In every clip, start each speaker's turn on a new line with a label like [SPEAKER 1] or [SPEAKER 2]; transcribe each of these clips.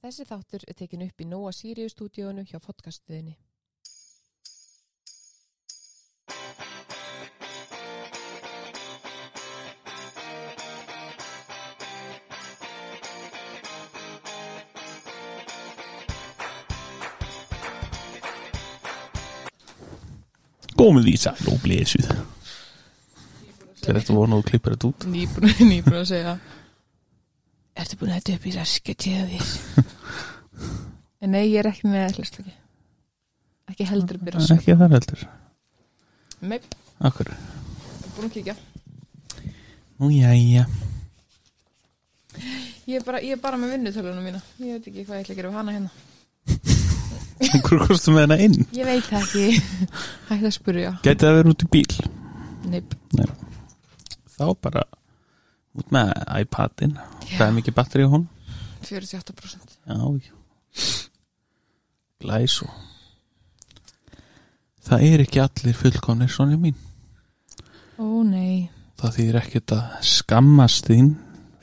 [SPEAKER 1] Þessi þáttur er tekin upp í Nóa Sirius stúdíónu hjá podcastuðinni.
[SPEAKER 2] Komið í sæl og Þegar þetta vonu og klippar þetta út
[SPEAKER 1] Nýbúin, nýbúin að segja Ertu búin að þetta upp í raskati að þér? en nei, ég er ekki með hlustaki. Ekki heldur raskati.
[SPEAKER 2] Ekki þar heldur
[SPEAKER 1] Nei,
[SPEAKER 2] Akkur
[SPEAKER 1] búin að kíkja.
[SPEAKER 2] Nú jæja
[SPEAKER 1] Ég er bara, ég er bara með vinnutölunum mína. Ég veit ekki hvað ég ætla að gera við hana hérna.
[SPEAKER 2] Hvað kostu með hana inn?
[SPEAKER 1] Ég veit það ekki. Hægt að spurja.
[SPEAKER 2] Gæti það verið út í bíl
[SPEAKER 1] Nei,
[SPEAKER 2] Þá bara út með iPadin Það er mikið batteri á hún
[SPEAKER 1] 48%.
[SPEAKER 2] Já, já Glæs og Það er ekki allir fullkomnir svona mín
[SPEAKER 1] Ó nei.
[SPEAKER 2] Það þýðir ekkert að skammast þín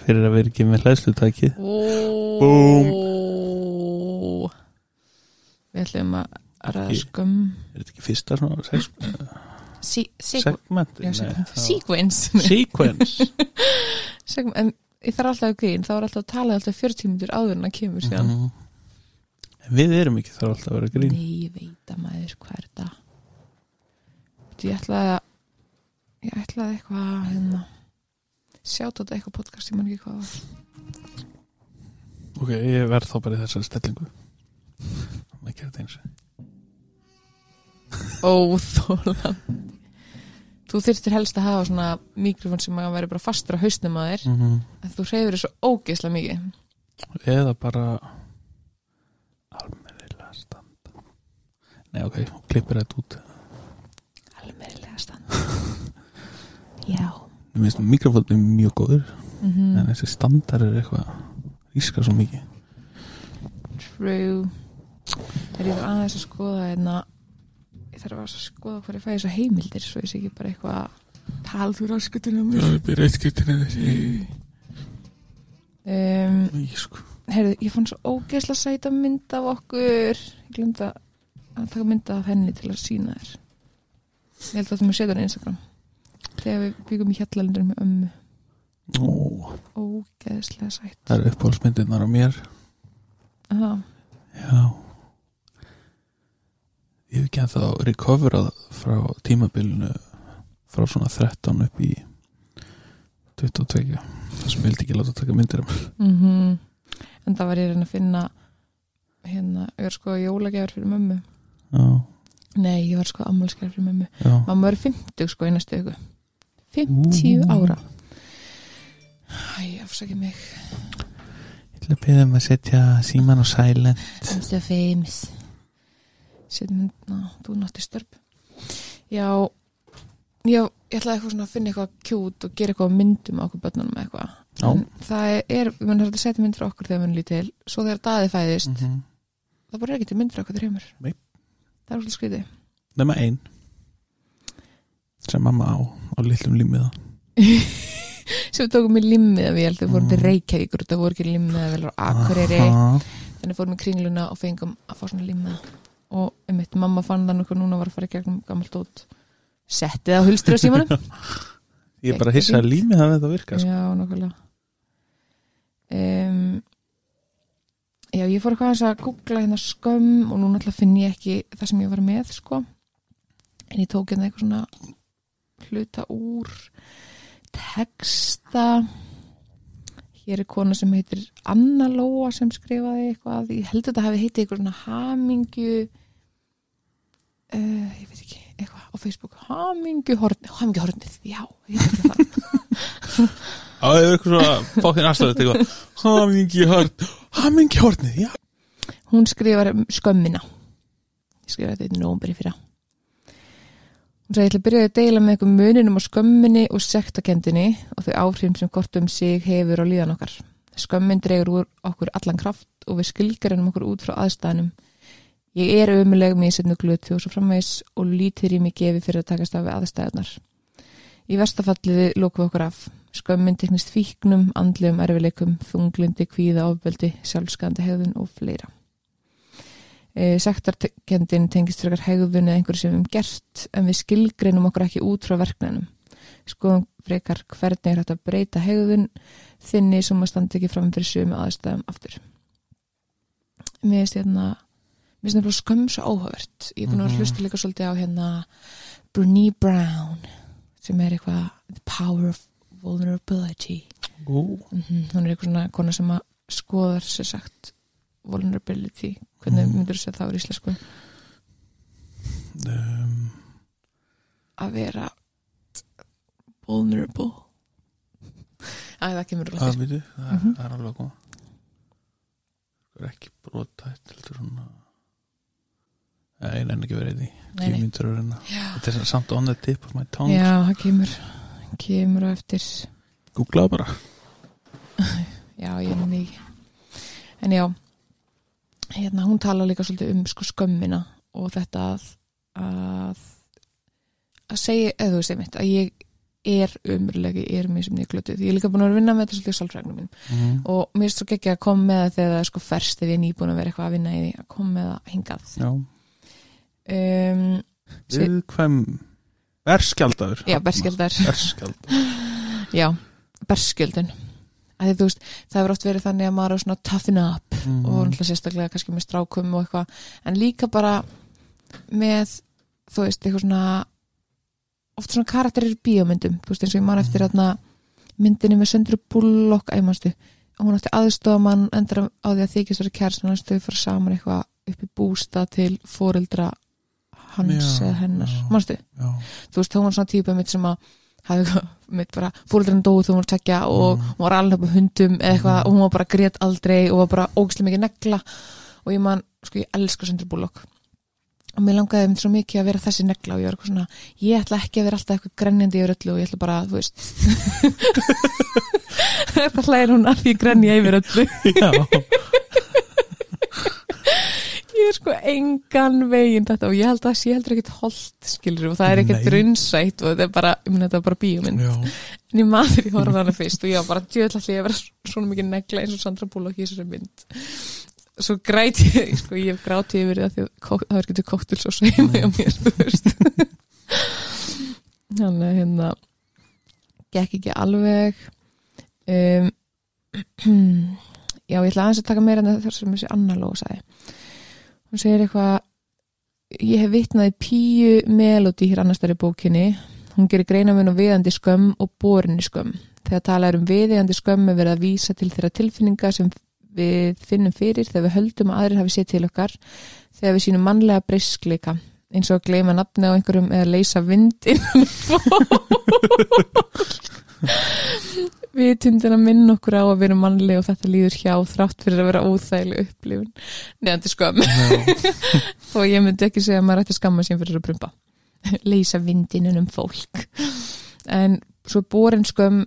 [SPEAKER 2] fyrir að vera ekki með hlæðslutæki
[SPEAKER 1] Ó.
[SPEAKER 2] Búm.
[SPEAKER 1] Við ætlum að skömm.
[SPEAKER 2] Er þetta ekki fyrsta svona
[SPEAKER 1] Sí,
[SPEAKER 2] segment?
[SPEAKER 1] já,
[SPEAKER 2] Nei,
[SPEAKER 1] segment.
[SPEAKER 2] já.
[SPEAKER 1] Sequence.
[SPEAKER 2] Sequence
[SPEAKER 1] en ég þarf alltaf að grín, þá er alltaf að tala alltaf 40 minnur áður en að kemur síðan.
[SPEAKER 2] Mhm. En Við erum ekki þar alltaf að vera grín
[SPEAKER 1] Nei, ég veit að maður, hvað er þetta? Þú, ég ætlaði að, ég ætlaði eitthvað, hérna, sjátt á þetta eitthvað podcast, ég man ekki hvað var.
[SPEAKER 2] Ok, ég verð þá bara í þessari stellingu Það ekki þetta eins
[SPEAKER 1] Óþólandi. Þú þyrftir helst að hafa svona mikrofón sem að vera bara fastur á hausnum að þér,
[SPEAKER 2] mm
[SPEAKER 1] en þú hreyfir þessu ógeðslega mikið.
[SPEAKER 2] Eða bara almennilega standa Nei, ok, klippir þetta út
[SPEAKER 1] Almennilega stand. Já.
[SPEAKER 2] Mér finnst mikrofónum mjög góður
[SPEAKER 1] Mm
[SPEAKER 2] En þessi standar er eitthvað Rískar svo mikið
[SPEAKER 1] True. Þegar ég var aðeins að skoða hérna, ég þarf að skoða hvað ég fæði þessar heimildir, svo ég sé ekki bara eitthvað tal þú raskutinu á.
[SPEAKER 2] Það er bara eitt skiptinu þessi
[SPEAKER 1] Um,
[SPEAKER 2] sko.
[SPEAKER 1] heyrðu, ég fann svo ógeðslega sæta mynd af okkur ég glemt að taka mynd af henni til að sína þér. Ég held að þú mér setja hann á Instagram. Þegar við byggum í hjallalindur með ömmu. Ógeðslega sætt.
[SPEAKER 2] Það eru uppáhaldsmyndirnar á mér.
[SPEAKER 1] Aha.
[SPEAKER 2] Já. Ég hef ekki að þá recoverað frá tímabilinu frá svona 13 upp í 22 það sem vildi ekki láta taka myndir
[SPEAKER 1] Mm en það var ég að finna hérna, ég var sko jólagjafur fyrir mömmu
[SPEAKER 2] Já,
[SPEAKER 1] nei, ég var sko ammálsgjafur fyrir mömmu. Mamma er 50 sko í næstu viku. 50
[SPEAKER 2] Ú.
[SPEAKER 1] ára. Æ, afsaki mig.
[SPEAKER 2] Ég ætla að byrja um að setja síman og silent.
[SPEAKER 1] Mr. Famous Setjum hérna, þú nátti störp Já Já, ég ætlaði eitthvað svona að finna eitthvað kjút og gera eitthvað myndum á okkur börnunum eitthvað. Það er, við munum að setja mynd frá okkur þegar við munum lítil, svo þegar daði fæðist
[SPEAKER 2] mm -hmm.
[SPEAKER 1] það bara er ekki til mynd frá okkur þreymur
[SPEAKER 2] Nei.
[SPEAKER 1] Það er svolítið skrítið.
[SPEAKER 2] Nema ein sem mamma á á litlum límiða
[SPEAKER 1] sem við tókum í limmiða við fórum til
[SPEAKER 2] Mm.
[SPEAKER 1] Reykjavíkur það voru ekki limmiða vel á Akureyri.
[SPEAKER 2] Aha.
[SPEAKER 1] þannig fórum í kringluna og fengum að fá svona limmiða og um eitt mamma fann það nokkuð núna var að fara í gegnum gammalt út settið á hulstur á símanum.
[SPEAKER 2] Ég er bara að hissa að límið hafi þetta virkað sko.
[SPEAKER 1] Já, nokkulega um, Já, ég fór eitthvað að googla hérna skömm og núna alltaf finn ég ekki það sem ég var með sko. En ég tók hérna eitthvað svona hluta úr texta. Hér er kona sem heitir Anna Lóa sem skrifaði eitthvað. Ég held að þetta hafi heitið eitthvað svona hamingju uh, ég veit ekki, eitthvað á Facebook. Hamingju hornið, hamingju hornið já, ég veit það
[SPEAKER 2] Á, það er eitthvað svona fokkin aðstæðið Hamingi hort Hamingi hortnið, já.
[SPEAKER 1] Hún skrifar um skömmina. Ég skrifa þetta í nómbri fyrir hún sagði ég ætla að byrja að deila með eitthvað muninum á skömminni og sektakendinni og þau áhrifin sem hvort um sig hefur á líðan okkar. Skömmin dregur úr okkur allan kraft og við skilgarinn okkur út frá aðstæðanum ég er umuleg með í setnu glutu og svo framvegis og lítir í mig gefi fyrir að takast af við aðstæðunar í verstafalliði lókum við okkur af Skömmin teknist fíknum, andlegum erfileikum, þunglindi, kvíða, ofbeldi, sjálfskandi hegðun og fleira. E, Sektarkendin tengist frekar hegðun eða einhverju sem við höfum gert en við skilgreinum okkur ekki út frá verknænum. Skoðum frekar hvernig er hægt að breyta hegðun þinni sem að standa ekki fram fyrir sömu aðstæðum aftur. Mér finnst hérna mér finnst þetta skömm svo áhugavert ég er búin að
[SPEAKER 2] Mhm.
[SPEAKER 1] hlusta líka svolítið á hérna Bruni Brown sem er eitthvað The Power of Vulnerability. Mm hún er eitthvað svona kona sem að skoðar sér sagt vulnerability. Hvernig
[SPEAKER 2] Mhm.
[SPEAKER 1] myndur þú segja það á íslensku?
[SPEAKER 2] Um,
[SPEAKER 1] að vera vulnerable. Æ, það kemur
[SPEAKER 2] að
[SPEAKER 1] rættir
[SPEAKER 2] við það,
[SPEAKER 1] Mhm.
[SPEAKER 2] það er alveg að koma það er ekki brotætt heldur svona. Nei, ég nenni ekki verið í því. Tíu myndur að reyna Þetta er samt on the tip of my tongue.
[SPEAKER 1] Já, það kemur kemur á eftir
[SPEAKER 2] Googlaðu bara
[SPEAKER 1] Já, ég er mikið. En já, hérna, hún tala líka svolítið um sko skömmina og þetta að að, að segja, eða þú veist einmitt, að ég er umrulegi, ég er mér sem ég glötuð. Ég er líka búin að vera að vinna með þetta svolítið sálfrægnum minn
[SPEAKER 2] mm.
[SPEAKER 1] og mér er svo ekki að koma með það þegar það er sko ferst ef ég er nýbúin að vera eitthvað að vinna í því að koma með það hingað.
[SPEAKER 2] Já,
[SPEAKER 1] Um,
[SPEAKER 2] viðkvæm Berskjaldaður
[SPEAKER 1] já.
[SPEAKER 2] Berskjaldaður
[SPEAKER 1] Já, berskjöldun. Það hefur oft verið þannig að maður er svona toughen up
[SPEAKER 2] mm.
[SPEAKER 1] og sérstaklega kannski með strákum og eitthvað, en líka bara með, þú veist, eitthvað svona oft svona karakterir í bíómyndum, þú veist, eins og ég man eftir þarna myndinni með Söndru Bullock æmastu, hún átti aðstofa mann endur á því að þykist vera kærst hann þau fara saman eitthvað upp í bústa til foreldra hans
[SPEAKER 2] Já,
[SPEAKER 1] eða hennar,
[SPEAKER 2] Já,
[SPEAKER 1] þú veist, hún var svona típa mitt sem að hafði mitt bara, fóreldrarinn dóu þú var að tekja og
[SPEAKER 2] Mm.
[SPEAKER 1] hún var alveg upp á hundum eða eitthvað
[SPEAKER 2] Mm.
[SPEAKER 1] og hún var bara grét aldrei og var bara ógislega mikið negla. Og ég man, sko ég elska Sandra Bullock. Og mér langaði mitt svo mikið að vera þessi negla og ég var eitthvað svona, ég ætla ekki að vera alltaf eitthvað grenjandi yfir öllu og ég ætla bara, þú veist. Þetta hlæðir hún að því ég grenja yfir öllu.
[SPEAKER 2] Já.
[SPEAKER 1] Ég er sko engan veginn þetta og ég held að það sé heldur ekkert holdt skilur og það er ekkert
[SPEAKER 2] Nei.
[SPEAKER 1] runnsætt og þetta er bara, ég meina þetta er bara bíómynd.
[SPEAKER 2] Já.
[SPEAKER 1] en ég maður ég horfði á hana fyrst og ég var bara djöðlalli að vera svona mikið negla eins og Sandra Bullock í þessari mynd. Svo græti ég, sko ég hef grátið yfir það því að það er getur kóttul svo sveima hjá mér, þú veist. Þannig að hérna gekk ekki alveg. Um, já, ég ætla aðeins að taka meira en það sem þessi Anna Lóa sagði hún segir eitthvað ég hef vitnaði píu melodi hér annars þar í bókinni. Hún gerir greinamun og viðandi skömm og borinni skömm. Þegar talað um viðandi skömm er verið að vísa til þeirra tilfinninga sem við finnum fyrir þegar við höldum að aðrir hafi séð til okkar þegar við sínum mannlega briskleika eins og að gleyma nafni á einhverjum eða leysa vindin við tundin að minna okkur á að vera mannleg og þetta líður hjá þrátt fyrir að vera óþægileg upplifun. Neðandi
[SPEAKER 2] já.
[SPEAKER 1] þó ég myndi ekki segja að maður ætti að skamma sér fyrir að brumba leysa vindinun um fólk. En svo borin skömm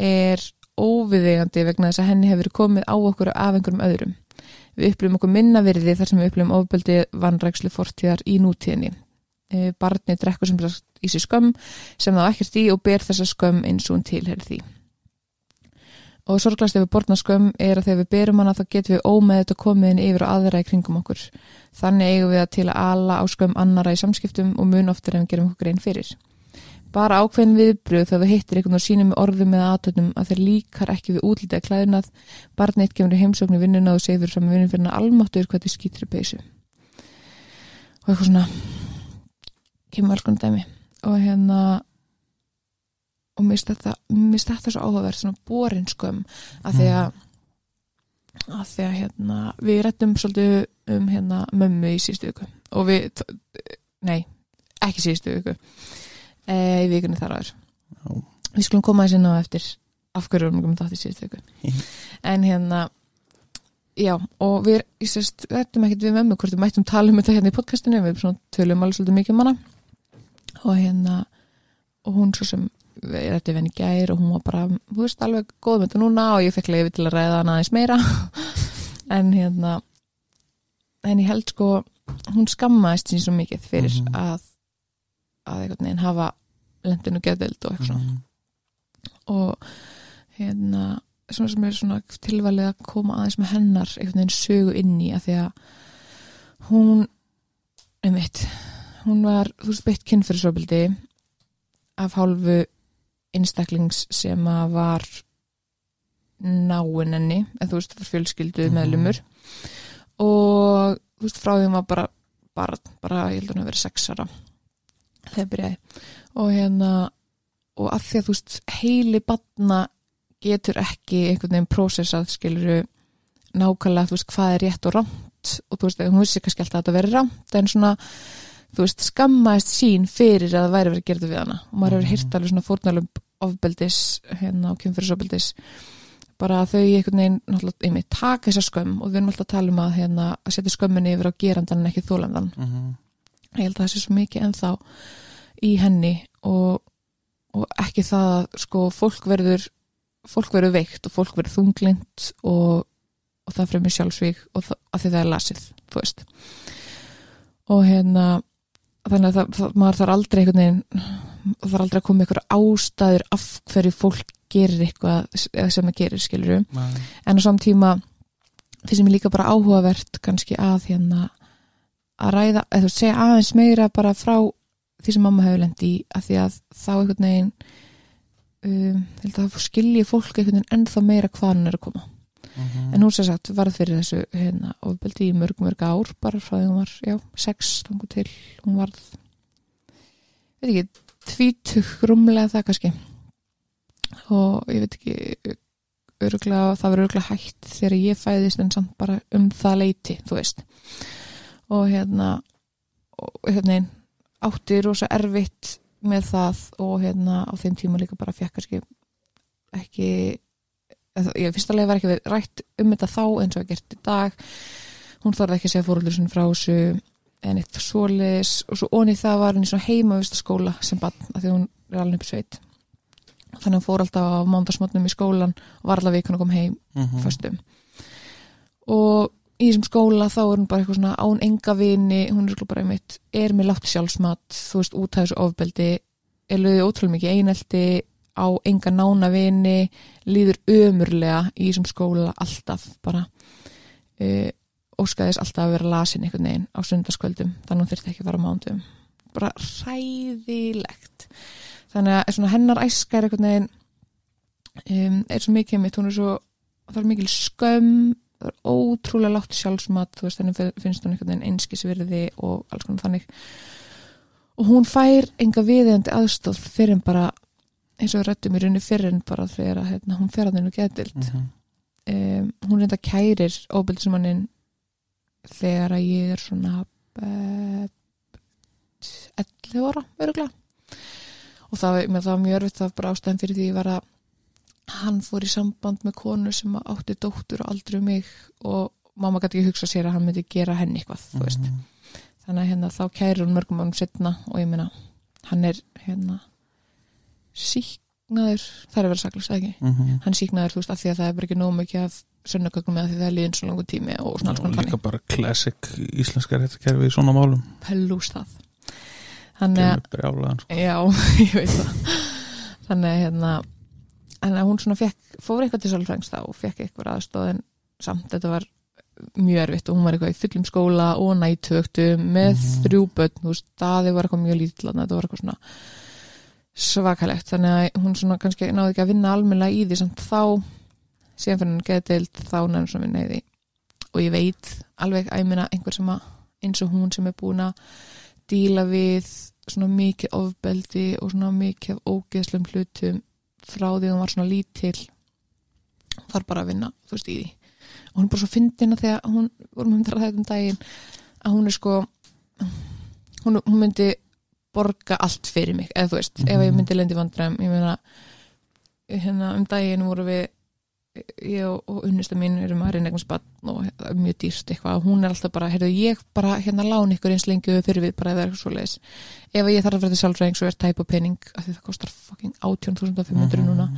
[SPEAKER 1] er óviðegandi vegna þess að henni hefur komið á okkur af einhverjum öðrum. Við upplifum okkur minna virði þar sem við upplifum ofbeldi vannrækslu fortíðar í nútíðinni. Eh, barnið drekkur sem í sér skömm sem það á ekkert í og ber þessa skömm eins og hún tilherði því og sorglast ef við borna skömm er að þegar við berum hana þá getum við ómeð þetta komið inn yfir og aðra í kringum okkur. Þannig eigum við að til að ala á skömm annara í samskiptum og mun oftar en við gerum okkur einn fyrir. Bara ákveðin viðbröð þegar þú hittir einhvern og sínum með orðum eða aðtöndum að þeir líkar ekki við útlítið klæðunað barnið kemur í heimsókn í vinnuna og fyrir fram vinnun fyrir almáttur hvað þið skýtur í peysu. Og eitthvað svona. Kemur alls konar dæmi. Og hérna og mér finnst þetta svo áhugaverð svona borin skömm að því að að því að hérna við rettum svolítið um hérna mömmu í síðustu viku. Og við, nei, ekki síðustu viku. E, í vikunni þar áður.
[SPEAKER 2] Já.
[SPEAKER 1] við skulum koma þessi ná eftir af hverju við erum þátt í síðustu viku. En hérna já, og við, rettum ekkert við mömmu hvort við mættum tala um þetta hérna í podcastinu við tölum alveg svolítið mikið um hana. Og hérna og hún svo sem við rætti venni gær og hún var bara, þú veist, alveg góð með þetta núna og ég fekk leiði til að ræða hana aðeins meira en hérna en ég held sko hún skammaðist sín svo mikið fyrir
[SPEAKER 2] Mhm.
[SPEAKER 1] að að einhvern veginn hafa lendinu geðveld og eitthvað
[SPEAKER 2] Mm.
[SPEAKER 1] og hérna svona sem er svona tilvalið að koma aðeins með hennar einhvern veginn sögu inn í að því að hún einmitt, hún var þú veist beitt kynfyrirsofbildi af hálfu einstaklings sem að var náinn henni, eða þú veist, það var fjölskyldu
[SPEAKER 2] Mhm.
[SPEAKER 1] meðlumur og þú veist, frá því hún var bara bara, bara ég held að hún hafi verið sexara þegar byrjaði. Og hérna og að því að þú veist, heili batna getur ekki einhvern veginn prósessað skiluru nákvæmlega, þú veist, hvað er rétt og rámt og þú veist, hún vissi kannski alltaf að þetta veri rámt en svona, þú veist, skammaðist sín fyrir að það væri verið gerðu við hana og maður hefur
[SPEAKER 2] Mhm.
[SPEAKER 1] hýrt alveg svona fórnalum ofbeldis, hérna, og kynfyrirsofbeldis bara að þau einhvern veginn náttúrulega, einmitt, taka þessa skömm og við erum alltaf að tala um að, hérna, að setja skömminni yfir á gerandan en ekki þólandan
[SPEAKER 2] Mhm.
[SPEAKER 1] ég held að það sé svo mikið ennþá í henni og, og ekki það að sko fólk verður fólk verður veikt og fólk verður þunglind og, og það fremur sjálfsvík og það, að því það er lasið þú veist og hérna þannig að það, það, maður þarf aldrei einhvern veginn þarf aldrei að koma ykkur ástæður af hverju fólk gerir eitthvað sem það gerir skilur
[SPEAKER 2] Nei.
[SPEAKER 1] en á samtíma sem er líka bara áhugavert kannski að hérna að ræða, eða þú segja aðeins meira bara frá því sem mamma hefur lendi að því að þá einhvern veginn um, held að það skilji fólk einhvern veginn ennþá meira hvað hann er að koma
[SPEAKER 2] Mhm.
[SPEAKER 1] en hún sem sagt varð fyrir þessu hérna ofbeldi í mörg mörg ár bara frá því hún var, já, sex þangu til hún varð veit ekki, tvítug rúmlega það kannski og ég veit ekki öruglega, það verður öruglega hægt þegar ég fæðist en samt bara um það leiti, þú veist og hérna og hérna átti rosa erfitt með það og hérna á þeim tíma líka bara fekk kannski ekki ég finnst alveg að vera ekki rætt um þetta þá eins og að gert í dag. Hún þarf ekki að segja fóröldur sinni frá þessu en eitt svoleiðis. Og svo onni það var henni svona heimavistaskóla sem bann að því hún er alveg upp í sveit. Þannig að hún fór alltaf á mándagsmotnum í skólan og var allavega vikun að koma heim
[SPEAKER 2] Mhm.
[SPEAKER 1] föstum. Og í þessum skóla þá er hún bara eitthvað svona án enga vini, hún er sko bara einmitt er með látt sjálfsmat, þú veist, út af þessu ofbeldi, er lögðið ótrúlega mikið einelti, á enga nána vini, líður ömurlega í þessum skóla alltaf bara. Uh, óskaðis alltaf að vera lasin einhvern veginn á sundarskvöldum, þannig hún þurfti ekki að fara mándum bara hræðilegt. Þannig að hennar æska er einhvern veginn um, er svo mikið mitt, hún er svo það er mikil skömm það er ótrúlega látt sjálfsmat þú veist, henni finnst hún einhvern veginn einskisvirði og alls konar þannig. Og hún fær enga viðeigandi aðstóð fyrir bara eins og rættum í rauninu fyrir en bara þegar að hérna, hún fer að hennu getild
[SPEAKER 2] Mhm.
[SPEAKER 1] um, hún reynda kærir óbildismannin þegar að ég er svona uh, 11 ára öruglega og það, mér, það var mjög örfitt það var bara ástæðan fyrir því að hann fór í samband með konu sem átti dóttur og aldrei um mig og mamma gæti ekki hugsa sér að hann myndi gera henni eitthvað þú veist
[SPEAKER 2] Mhm.
[SPEAKER 1] þannig að hérna, þá kærir hún mörgum ánum setna og ég meina, hann er hérna síknaður, það er að vera saklust ekki
[SPEAKER 2] Mhm.
[SPEAKER 1] hann síknaður, þú veist, af því að það er bara ekki nóg mikið af sönnugögnum með því það er líðin svo langu tími og svona alls konar
[SPEAKER 2] líka
[SPEAKER 1] þannig
[SPEAKER 2] bara classic íslenska réttakerfi í svona málum
[SPEAKER 1] pellús það þannig að,
[SPEAKER 2] brjálaðan sko.
[SPEAKER 1] já, ég veit það þannig að hérna þannig að hún svona fekk, fór eitthvað til sálfrængsta og fekk eitthvað aðstóð en samt þetta var mjög erfitt og hún var eitthvað í fullum skóla og nættöktu með
[SPEAKER 2] Mhm.
[SPEAKER 1] þrjú börn, þú veist, staði var eitthvað mjög lítill þarna, þetta var eitthvað svona svakalegt, þannig að hún svona kannski náði ekki að vinna almennilega í því samt þá síðan fyrir hann geði deild þá nefnum vinna í því. Og ég veit alveg minna einhver sem að eins og hún sem er búin að díla við svona mikið ofbeldi og svona mikið ógeðslum hlutum frá því hún var svona lítil þarf bara að vinna, þú veist, í því. Og hún er bara svo fyndin að því að hún vorum um þetta um daginn að hún er sko hún, hún myndi borga allt fyrir mig, eða þú veist, ef ég
[SPEAKER 2] Mhm.
[SPEAKER 1] myndi lendi vandræðum, ég meina hérna um daginn voru við ég og, og unnista mín erum að reyna eitthvað spann og það mjög dýrst eitthvað hún er alltaf bara, heyrðu ég bara hérna lán ykkur eins lengi fyrir við bara það er eitthvað svo leiðis ef ég þarf að til sjálfræðing svo er tæpa pening af því það kostar fucking 18.500
[SPEAKER 2] Mhm.
[SPEAKER 1] núna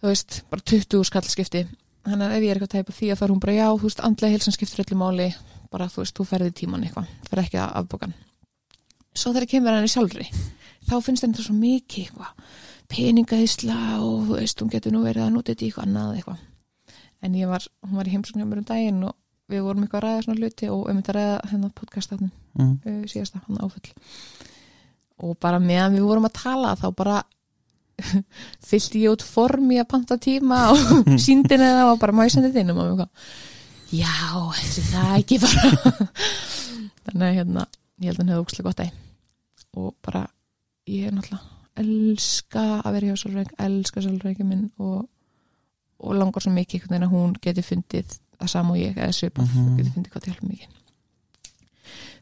[SPEAKER 1] þú veist, bara 20 skall skipti þannig að ef ég er eitthvað tæpa því að þá er hún bara já, þú veist, andlega hilsan skiptir öllu máli bara þú veist, þú ferði tíman eitthvað fer ekki að afbókan svo þegar kemur henni sjálfri þá finnst henni það svo mikið eitthvað peningaðisla og þú veist, hún getur nú verið að nota þetta í eitthvað annað eitthvað. En ég var, hún var í heimsókn hjá mér um daginn og við vorum eitthvað að ræða svona hluti og um þetta að ræða hennar podcastafnum
[SPEAKER 2] mm.
[SPEAKER 1] uh, síðasta, hann áfull. Og bara meðan við vorum að tala þá bara fylgdi ég út form í að panta tíma og síndin eða og bara þetta inn og eitthvað, já, þessi það ekki bara. Þannig að hérna, ég held að hann hefði ókslega gott að og bara ég er náttúrulega elska að vera hjá Sólreik, elska Sólreiki minn og, og langar svo mikið einhvern veginn að hún geti fundið það sama og ég, eða svipað
[SPEAKER 2] Mhm.
[SPEAKER 1] og geti fundið hvað til hjálpa mikið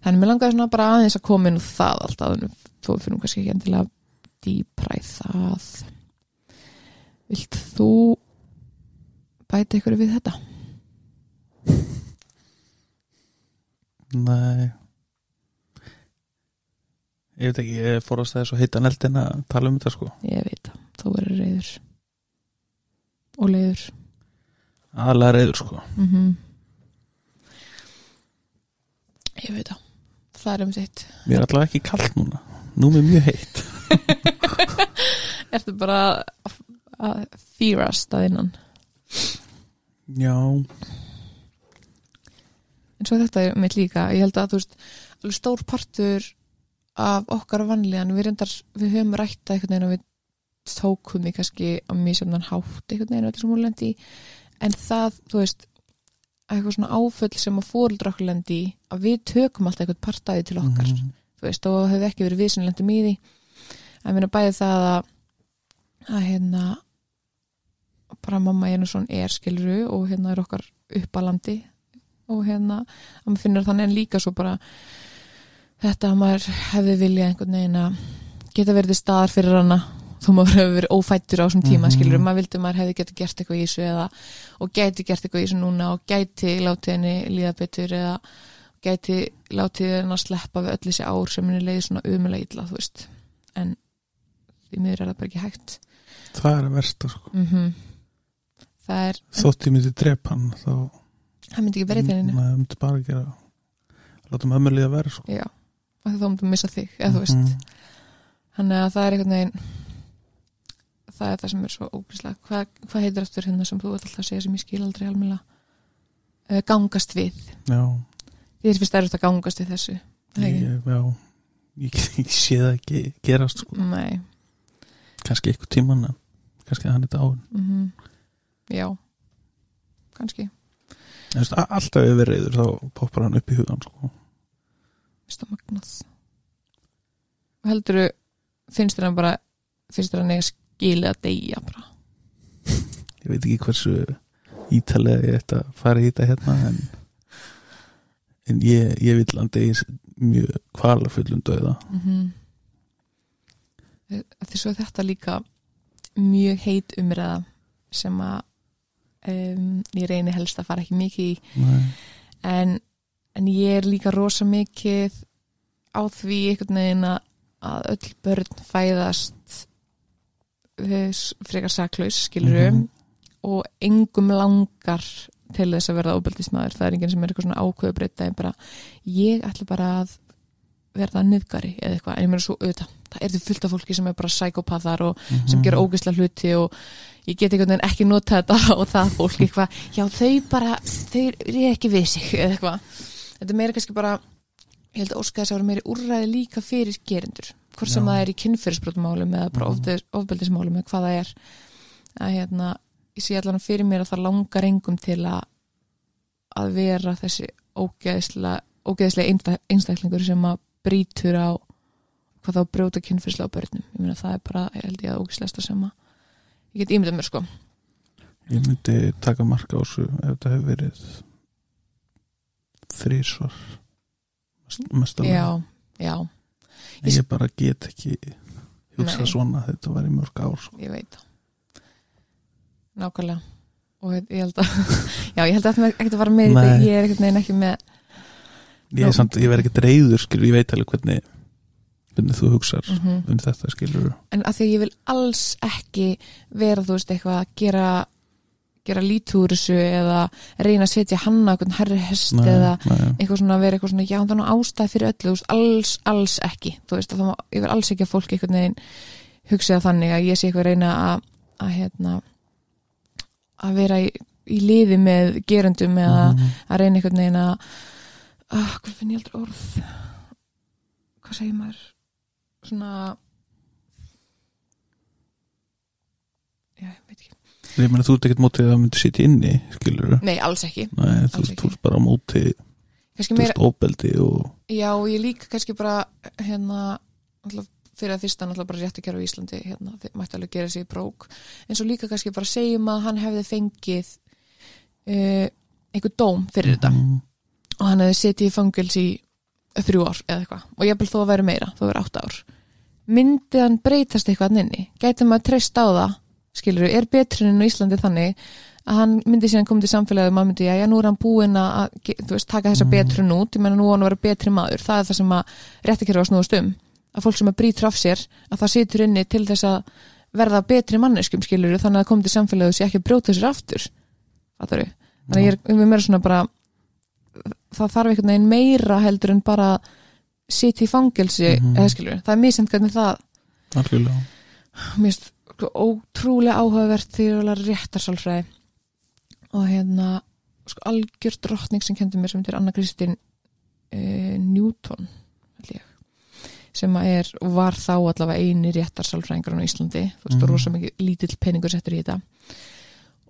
[SPEAKER 1] þannig mér langar svona bara aðeins að koma inn og það alltaf, þó við fyrir kannski ekki endilega dýpræð það Vilt þú bæta ykkur við þetta?
[SPEAKER 2] Nei Ég veit ekki, ég fór að stæða svo heitan eldin að tala um þetta sko.
[SPEAKER 1] Ég veit það, þú verður reyður og leiður.
[SPEAKER 2] Aðalega reyður sko.
[SPEAKER 1] Mm Ég veit það Það er um sitt.
[SPEAKER 2] Mér er allavega ekki kallt núna. Nú er mér mjög heitt.
[SPEAKER 1] Ertu bara að, að fýrast að innan?
[SPEAKER 2] Já.
[SPEAKER 1] En svo þetta er mitt líka. Ég held að þú veist, alveg stór partur af okkar vanlíðan. Við reyndar, við höfum rætta einhvern veginn og við tókum því kannski á misjöfnan hátt einhvern veginn öllu sem hún lendi en það, þú veist eitthvað svona áföll sem að fóruldra okkur lendi að við tökum alltaf eitthvað partæði til okkar
[SPEAKER 2] Mhm.
[SPEAKER 1] þú veist, og hefur ekki verið við sem lendum í því en minna bæði það að að hérna bara mamma Jenusson er skiluru og hérna er okkar uppalandi og hérna að maður finnur þannig en líka svo bara þetta að maður hefði viljað einhvern veginn að geta verið staðar fyrir hana þó maður hefur verið ófættur á þessum tíma
[SPEAKER 2] Mhm.
[SPEAKER 1] skilur, maður vildi maður hefði geta gert eitthvað í þessu eða, og gæti gert eitthvað í þessu núna og gæti látið henni líða betur eða gæti látið henni að sleppa við öll þessi ár sem henni leiði svona umulega illa, en því miður er það bara ekki hægt.
[SPEAKER 2] Það er að versta sko.
[SPEAKER 1] Mm það er,
[SPEAKER 2] Þótt ég myndi drepa hann þá
[SPEAKER 1] það myndi ekki verið henni.
[SPEAKER 2] Nei, myndi bara gera Láta mömmu líða verið sko.
[SPEAKER 1] Já, og þá myndi missa þig eða þú veist,
[SPEAKER 2] Mhm.
[SPEAKER 1] þannig að það er einhvern veginn það er það sem er svo ógríslega hvað, hvað heitir aftur hérna sem þú alltaf að segja sem ég skil aldrei almennilega? Uh, gangast við,
[SPEAKER 2] Já,
[SPEAKER 1] því þér finnst erfitt að gangast við þessu er
[SPEAKER 2] ég, já. Ég, ég sé það ekki gerast sko.
[SPEAKER 1] Nei,
[SPEAKER 2] Kannski eitthvað tíman kannski hann þetta áun
[SPEAKER 1] mm já. Kannski,
[SPEAKER 2] Alltaf ef við reyður þá poppar hann upp í hugan sko
[SPEAKER 1] finnst það magnað heldur finnst þér hann bara finnst þér hann eiga skilið að deyja bara
[SPEAKER 2] Ég veit ekki hversu ítalega ég ætti að fara í þetta hérna en, en ég, ég vil hann degi mjög kvalaföllum döða
[SPEAKER 1] mm -hmm. er þetta líka mjög heit umræða sem að um, ég reyni helst að fara ekki mikið í
[SPEAKER 2] Nei.
[SPEAKER 1] en, en ég er líka rosa mikið á því einhvern veginn að öll börn fæðast eh, frekar saklaus skiluru
[SPEAKER 2] Mhm.
[SPEAKER 1] og engum langar til þess að verða óbeltismæður það er enginn sem er eitthvað svona ákveðu breyta en bara ég ætla bara að verða niðgari eða eitthvað, en ég meina svo auðvitað það er því fullt af fólki sem er bara psykopathar og sem
[SPEAKER 2] Mhm.
[SPEAKER 1] gera ógeðslega hluti og ég get einhvern veginn ekki nota þetta og það fólk eitthvað, já þau bara þau er ekki við sig eða eitthvað þetta er meira kannski bara ég held að óska þess að vera meiri úrræði líka fyrir gerendur, hvort sem
[SPEAKER 2] Já.
[SPEAKER 1] það er í kynferðisbrotumálum eða bara mm. ofbeldismálum eða hvað það er að hérna, ég sé allan fyrir mér að það langar engum til að að vera þessi ógeðslega ógeðslega einsta- einstaklingur sem að brýtur á hvað þá brjóta kynferðislega á börnum ég meina það er bara, ég held ég að ógeðslegasta sem að ég get ímyndað mér sko
[SPEAKER 2] Ég myndi taka marka á þessu ef þetta hefur verið þrísvar mestalega
[SPEAKER 1] já, já,
[SPEAKER 2] En ég bara get ekki hugsað
[SPEAKER 1] Nei.
[SPEAKER 2] svona þetta var í mörg ár sko.
[SPEAKER 1] ég veit. Nákvæmlega. Og ég held að já, ég held að það ekkert að fara með ég er ekkert neginn ekki með
[SPEAKER 2] ég, samt, ég verð ekki reyður skilur, ég veit alveg hvernig hvernig þú hugsar
[SPEAKER 1] mm
[SPEAKER 2] um þetta skilur.
[SPEAKER 1] En að því að ég vil alls ekki vera þú veist eitthvað að gera gera lítúr þessu eða reyna að setja hann á einhvern herri hest eða
[SPEAKER 2] nei,
[SPEAKER 1] eitthvað svona vera eitthvað svona já það er nú ástæð fyrir öllu veist, alls, alls ekki. Þú veist að það má, ég vil alls ekki að fólk einhvern veginn hugsa þannig að ég sé eitthvað að reyna að, að hérna að vera í, í liði með gerundum eða
[SPEAKER 2] Mhm.
[SPEAKER 1] að reyna einhvern veginn að ah, hvað finn ég aldrei orð? Hvað segir maður? Svona já, ég veit ekki
[SPEAKER 2] Ég meina þú ert ekkert mótið að það myndi sitja inni skilur
[SPEAKER 1] nei, alls ekki,
[SPEAKER 2] Nei, þú ert bara á móti
[SPEAKER 1] kannski
[SPEAKER 2] þú veist, óbeldi og
[SPEAKER 1] já, og ég líka kannski bara hérna, alltaf fyrir að fyrsta náttúrulega bara rétt að gera á Íslandi hérna, þið mætti alveg gera sig í brók. En svo líka kannski bara segjum að hann hefði fengið uh, einhver dóm fyrir þetta.
[SPEAKER 2] Mhm.
[SPEAKER 1] og hann hefði setið í fangils í þrjú ár eða eitthvað. Og ég vil þó að vera meira, þó að vera átta ár. Myndi hann breytast eitthvað hann inni? Gæti maður treyst á það skilur er betruninn á Íslandi þannig að hann myndi síðan koma til samfélagið og maður myndi, já, já, nú er hann búinn að veist, taka þessa
[SPEAKER 2] Mhm.
[SPEAKER 1] betrun út ég menna nú á hann að vera betri maður, það er það sem að réttakjörfa snúast um, að fólk sem að brýtur af sér, að það situr inni til þess að verða betri manneskum skilur þannig að koma til samfélagið og sé ekki að brjóta sér aftur Fattaru? þannig að ég er um mér svona bara það þarf einhvern veginn meira heldur en bara sitja í fangelsi
[SPEAKER 2] Mhm.
[SPEAKER 1] eða skilur, það er mísend hvernig það
[SPEAKER 2] algjörlega
[SPEAKER 1] mér finnst ótrúlega áhugavert því að vera réttarsálfræði og hérna sko algjör drottning sem kendi mér sem heitir Anna Kristín uh, Newton ég sem er var þá allavega eini réttarsálfræðingur á Íslandi þú veist, mm. rosa mikið lítill peningur settur í þetta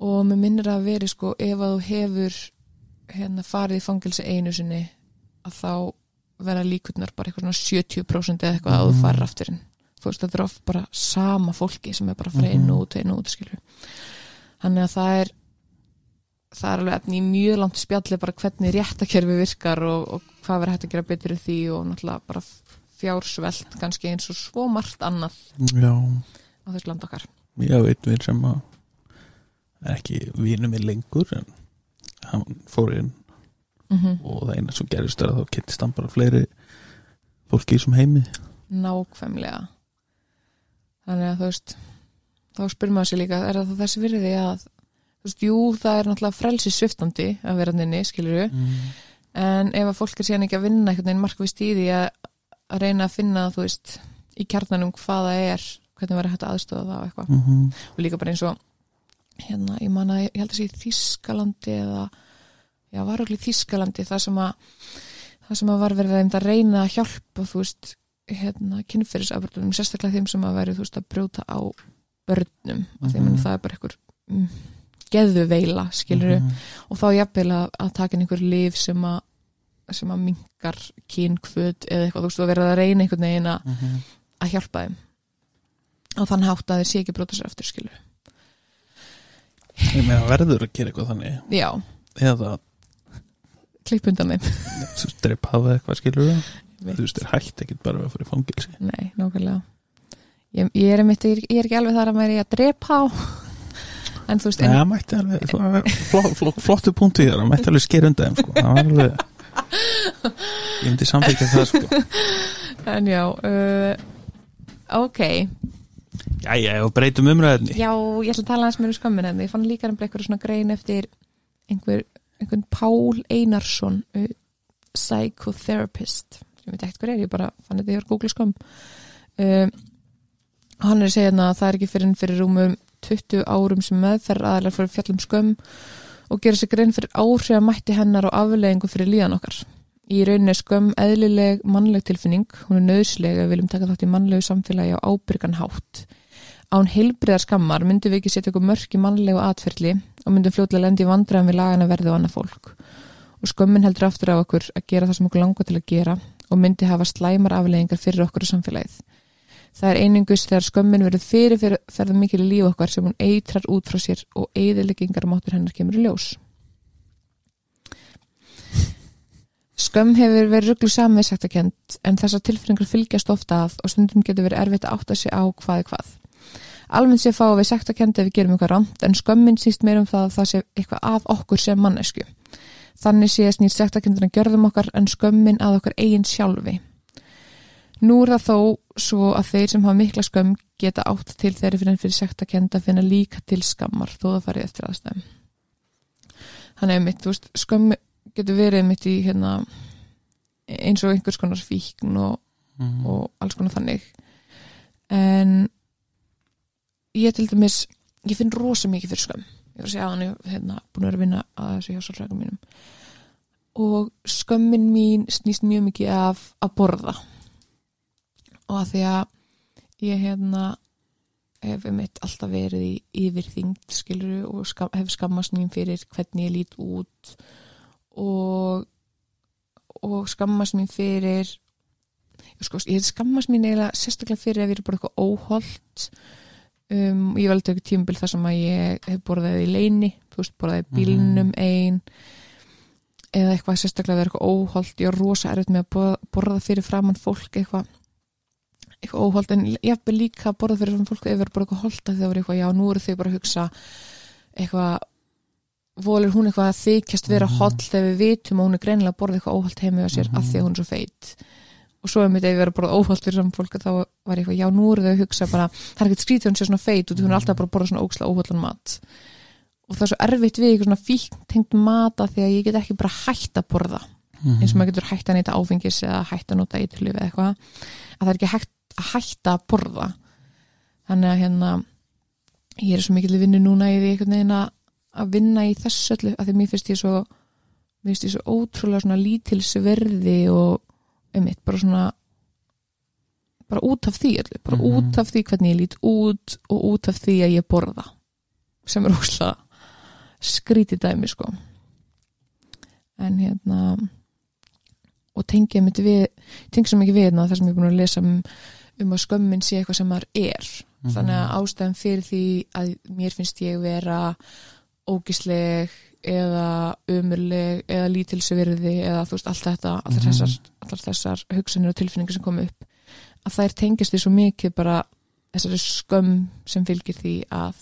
[SPEAKER 1] og mér minnir að veri sko ef að þú hefur hérna farið í fangelsi einu sinni að þá vera líkurnar bara eitthvað svona 70% eða eitthvað að þú
[SPEAKER 2] Mhm.
[SPEAKER 1] farir aftur inn þú veist þetta er oft bara sama fólki sem er bara fara inn
[SPEAKER 2] Mhm.
[SPEAKER 1] út, og út skilur þannig að það er það er alveg efni í mjög langt spjalli bara hvernig réttakerfi virkar og, og hvað verður hægt að gera betur í því og náttúrulega bara fjársvelt kannski eins og svo margt annað
[SPEAKER 2] Já,
[SPEAKER 1] á þessu land okkar.
[SPEAKER 2] Hef einn vinn sem að ekki vinur minn lengur en hann fór inn
[SPEAKER 1] mm
[SPEAKER 2] og það eina sem gerist er að þá kynntist hann bara fleiri fólki í þessum heimi.
[SPEAKER 1] Nákvæmlega þannig að þú veist þá spyrir maður sér líka, er það þessi virði að þú veist, jú, það er náttúrulega frelsi sviftandi að vera nynni, skilur
[SPEAKER 2] mm.
[SPEAKER 1] en ef að fólk er síðan ekki að vinna einhvern veginn markvist í því að, að reyna að finna, þú veist, í kjarnanum hvað það er, hvernig verður hægt að aðstofa það og eitthvað,
[SPEAKER 2] Mm -hmm.
[SPEAKER 1] og líka bara eins og hérna, ég man að ég held að sé Þískalandi eða já, var okkur í Þískalandi það sem að það sem að var verið að reyna að hjálpa, þú veist, hérna kynfyrirsafbrotum, sérstaklega þeim sem að verið, þú veist, að brjóta á börnum og því að
[SPEAKER 2] Mhm.
[SPEAKER 1] það er bara einhver mm, geðuveila, skilur
[SPEAKER 2] Mhm.
[SPEAKER 1] og þá jafnvel að, að taka einhver lif sem að sem að minkar kynkvöt eða eitthvað, þú veist, og verið að reyna einhvern veginn að,
[SPEAKER 2] Mhm.
[SPEAKER 1] að hjálpa þeim og þann hátt að þeir sé ekki brota sér eftir skilur.
[SPEAKER 2] Ég meina verður að gera eitthvað þannig
[SPEAKER 1] Já,
[SPEAKER 2] eða
[SPEAKER 1] klipp undan þeim.
[SPEAKER 2] dreip hafa eitthvað skilur það
[SPEAKER 1] Veit.
[SPEAKER 2] Þú veist, þeir hætt ekkit bara við að fara í fangilsi
[SPEAKER 1] Nei, nákvæmlega. Ég, ég, er einmitt, ég, er- ég ekki alveg þar að er í að drepa á en þú veist,
[SPEAKER 2] Nei, það mætti alveg flott, flott, flott, flottu punktu í það, það mætti alveg sker undan sko. það var alveg ég myndi samþykja það sko.
[SPEAKER 1] en já uh, ok,
[SPEAKER 2] Jæja, og breytum umræðinni
[SPEAKER 1] já, ég ætla að tala aðeins mér um skömmin en ég fann líka um eitthvað svona grein eftir einhver, einhvern Pál Einarsson uh, psychotherapist ég veit ekkert hver er, ég bara fann þetta yfir Google skömm uh, hann er að segja hérna að það er ekki fyrir, fyrir rúmum 20 árum sem meðferð aðalega fyrir fjallum skömm og gera sig grein fyrir áhrif að mætti hennar og afleggingu fyrir líðan okkar. Í rauninni er skömm eðlileg mannleg tilfinning, hún er nöðsleg að við viljum taka þátt í mannlegu samfélagi á ábyrgan hátt. Án heilbriðar skammar myndum við ekki setja okkur mörk í mannlegu atferðli og myndum fljótlega lendi í vandræðum við lagana verði og annað fólk. Og skömmin heldur aftur á okkur að gera það sem okkur langar til að gera og myndi hafa slæmar afleggingar fyrir okkur og samfélagið það er einingus þegar skömmin verður fyrir fyrir ferða mikil í líf okkar sem hún eitrar út frá sér og eðileggingar máttur hennar kemur í ljós Skömm hefur verið rugglu sektakent en þessar tilfinningar fylgjast ofta að og stundum getur verið erfitt að átta sig á hvað er hvað. Almennt sé fá við sektakent ef við gerum eitthvað rámt en skömmin síst meir um það að það sé eitthvað að okkur sem mannesku. Þannig sé snýr sektakendina gjörðum okkar en skömmin að okkur eigin sjálfi. Nú er það þó svo að þeir sem hafa mikla skömm geta átt til þeirri fyrir, fyrir sektakend að finna líka til skammar þó það farið eftir aðstæðum. Þannig að mitt, þú veist, skömm getur verið mitt í hérna eins og einhvers konar fíkn og,
[SPEAKER 2] Mhm.
[SPEAKER 1] og alls konar þannig en ég til dæmis ég finn rosa mikið fyrir skömm ég var að segja að hann er hérna, búin að vera að vinna að þessu hjásálfrækum mínum. Og skömmin mín snýst mjög mikið af að borða. Og að því að ég hérna hef mitt alltaf verið í yfirþyngd skiluru og skam, hef skammast mín fyrir hvernig ég lít út. Og og skammast mín fyrir sko, ég skammast mín eiginlega sérstaklega fyrir ég er bara eitthvað óholt um, ég veldi ekki tímabil þar sem að ég hef borðað í leini þú veist, borðað í bílnum ein eða eitthvað sérstaklega verið eitthvað óholt ég er rosa erfitt með að borða, fyrir framann fólk eitthvað eitthvað óholt en ég hef líka að borða fyrir framann fólk ef það er bara eitthvað holt að það verið eitthvað já, nú eru þau bara að hugsa eitthvað volur hún eitthvað að þykjast vera
[SPEAKER 2] Mhm.
[SPEAKER 1] holl þegar við vitum að hún er greinilega að borða eitthvað óholt heimi á sér
[SPEAKER 2] Mhm.
[SPEAKER 1] af því að hún er svo feit og svo ef mitt ef ég verið að borða óholt fyrir saman fólk þá var eitthvað, já nú eru þau að hugsa bara það er ekkert skrítið hún sé svona feit og hún er alltaf bara að borða svona óksla óhollan mat. Og það er svo erfitt við eitthvað svona fíkn tengt mata því að ég get ekki bara hætt að borða. Eins og maður getur hætt að neyta áfengis eða hætt að nota eða eitthvað. Að það er ekki hægt að hætta að borða. Þannig að hérna ég er svo mikil vinnu núna að vinna í þessu öllu mér mér og einmitt bara svona bara út af því öllu bara
[SPEAKER 2] Mhm.
[SPEAKER 1] út af því hvernig ég lít út og út af því að ég borða sem er óslega skrítið dæmi sko en hérna og tengja mitt við tengja svo mikið við hérna það sem ég er búin að lesa um, um að skömmin sé eitthvað sem maður er
[SPEAKER 2] Mhm.
[SPEAKER 1] þannig að ástæðan fyrir því að mér finnst ég vera ógisleg eða umurleg eða lítilsverði eða þú veist allt þetta allar,
[SPEAKER 2] Mhm.
[SPEAKER 1] þessar, allar þessar hugsanir og tilfinningar sem komu upp að þær tengist því svo mikið bara þessari skömm sem fylgir því að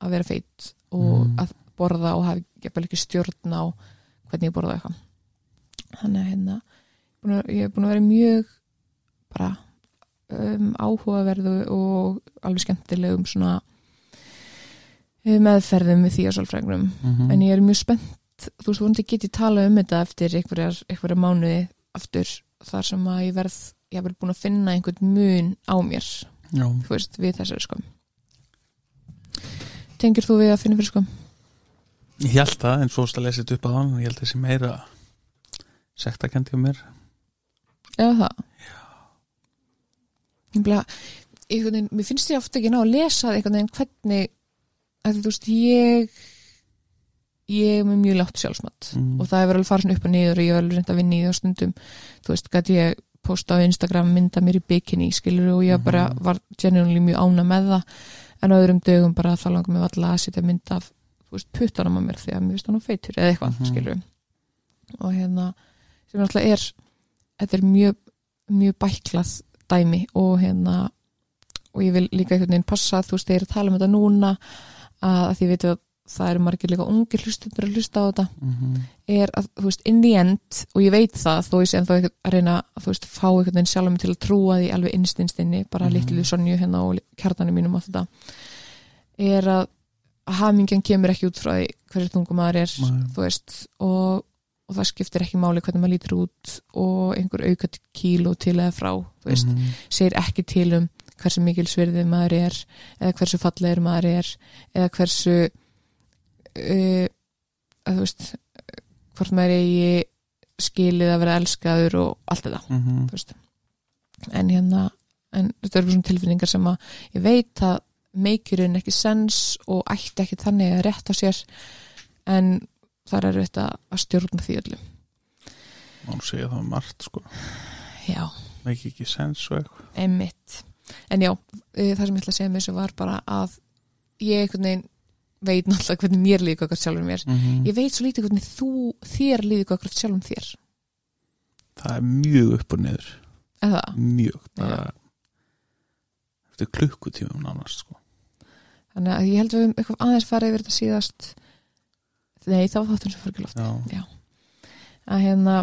[SPEAKER 1] að vera feitt og
[SPEAKER 2] Mhm.
[SPEAKER 1] að borða og hafa jafnvel ekki stjórn á hvernig ég borða eitthvað þannig að hérna ég er búin að vera mjög bara um, áhugaverðu og alveg skemmtilegum svona meðferðum við því að sálfræðingnum.
[SPEAKER 2] Mhm.
[SPEAKER 1] en ég er mjög spennt. Þú veist, vonandi get ég tala um þetta eftir einhverjar mánuði aftur þar sem að ég verð ég hef búin að finna einhvern mun á mér
[SPEAKER 2] Já,
[SPEAKER 1] þú veist, við þessari skömm. Tengir þú við að finna fyrir skömm?
[SPEAKER 2] ég held það en svo að lesa þetta upp á hann. Ég held þessi meira sektakendi um mér.
[SPEAKER 1] Eða það? Ég bara, einhvern veginn, mér finnst ég ofta ekki ná að lesa einhvern veginn hvernig að þú veist, ég ég er með mjög látt sjálfsmatt
[SPEAKER 2] Mm.
[SPEAKER 1] og það verið alveg farið upp og niður og ég er alveg reynd að vinna í það stundum þú veist, gæti ég posta á Instagram mynda mér í bikini, skilur og ég bara
[SPEAKER 2] Mhm.
[SPEAKER 1] var genuinely mjög ána með það en á öðrum dögum bara þá langar mér alltaf að setja mynd af þú veist, puttanum á mér því að mér finnst hann á feitur eða eitthvað,
[SPEAKER 2] Mhm.
[SPEAKER 1] skilur og hérna, sem náttúrulega er þetta er mjög, mjög bæklað dæmi og hérna og ég vil líka einhvern veginn passa þú veist, ég er að tala um þetta núna að, því veitum að það eru margir líka ungir hlustundur að hlusta á þetta
[SPEAKER 2] Mhm.
[SPEAKER 1] er að, þú veist, in the end og ég veit það, þó ég sé en þá að reyna að, þú veist, fá einhvern veginn sjálf mig til að trúa því alveg innstinnstinni, bara mm
[SPEAKER 2] Mhm.
[SPEAKER 1] litlu Sonju hérna og kjartanum mínum og þetta er að hamingjan kemur ekki út frá því hverju þungum maður er,
[SPEAKER 2] Nei.
[SPEAKER 1] þú veist og, og það skiptir ekki máli hvernig maður lítur út og einhver aukat kíló til eða frá, þú veist
[SPEAKER 2] Mhm.
[SPEAKER 1] segir ekki til um hversu mikil svirðið maður er eða hversu fallegur maður er eða hversu uh, að þú veist hvort maður eigi skilið að vera elskaður og allt þetta þú veist. en hérna en þetta eru svona tilfinningar sem að ég veit að meikirinn ekki sens og ætti ekki þannig að rétta sér en þar er þetta að stjórna því öllu.
[SPEAKER 2] Má segja það um margt sko.
[SPEAKER 1] Já,
[SPEAKER 2] Ekki ekki sens og eitthvað.
[SPEAKER 1] Einmitt. En já, eh, það sem ég ætla að segja með þessu var bara að ég einhvern veginn veit náttúrulega hvernig mér líka okkur sjálfur mér.
[SPEAKER 2] Mhm.
[SPEAKER 1] Ég veit svo lítið hvernig þú, þér líður okkur sjálfum þér.
[SPEAKER 2] Það er mjög upp og niður? Mjög bara Eftir klukkutífum nánast sko
[SPEAKER 1] Þannig að ég held að við eitthvað aðeins farið yfir þetta síðast. Nei, þá þáttum sem fór ekki loft.
[SPEAKER 2] Já,
[SPEAKER 1] Að hérna,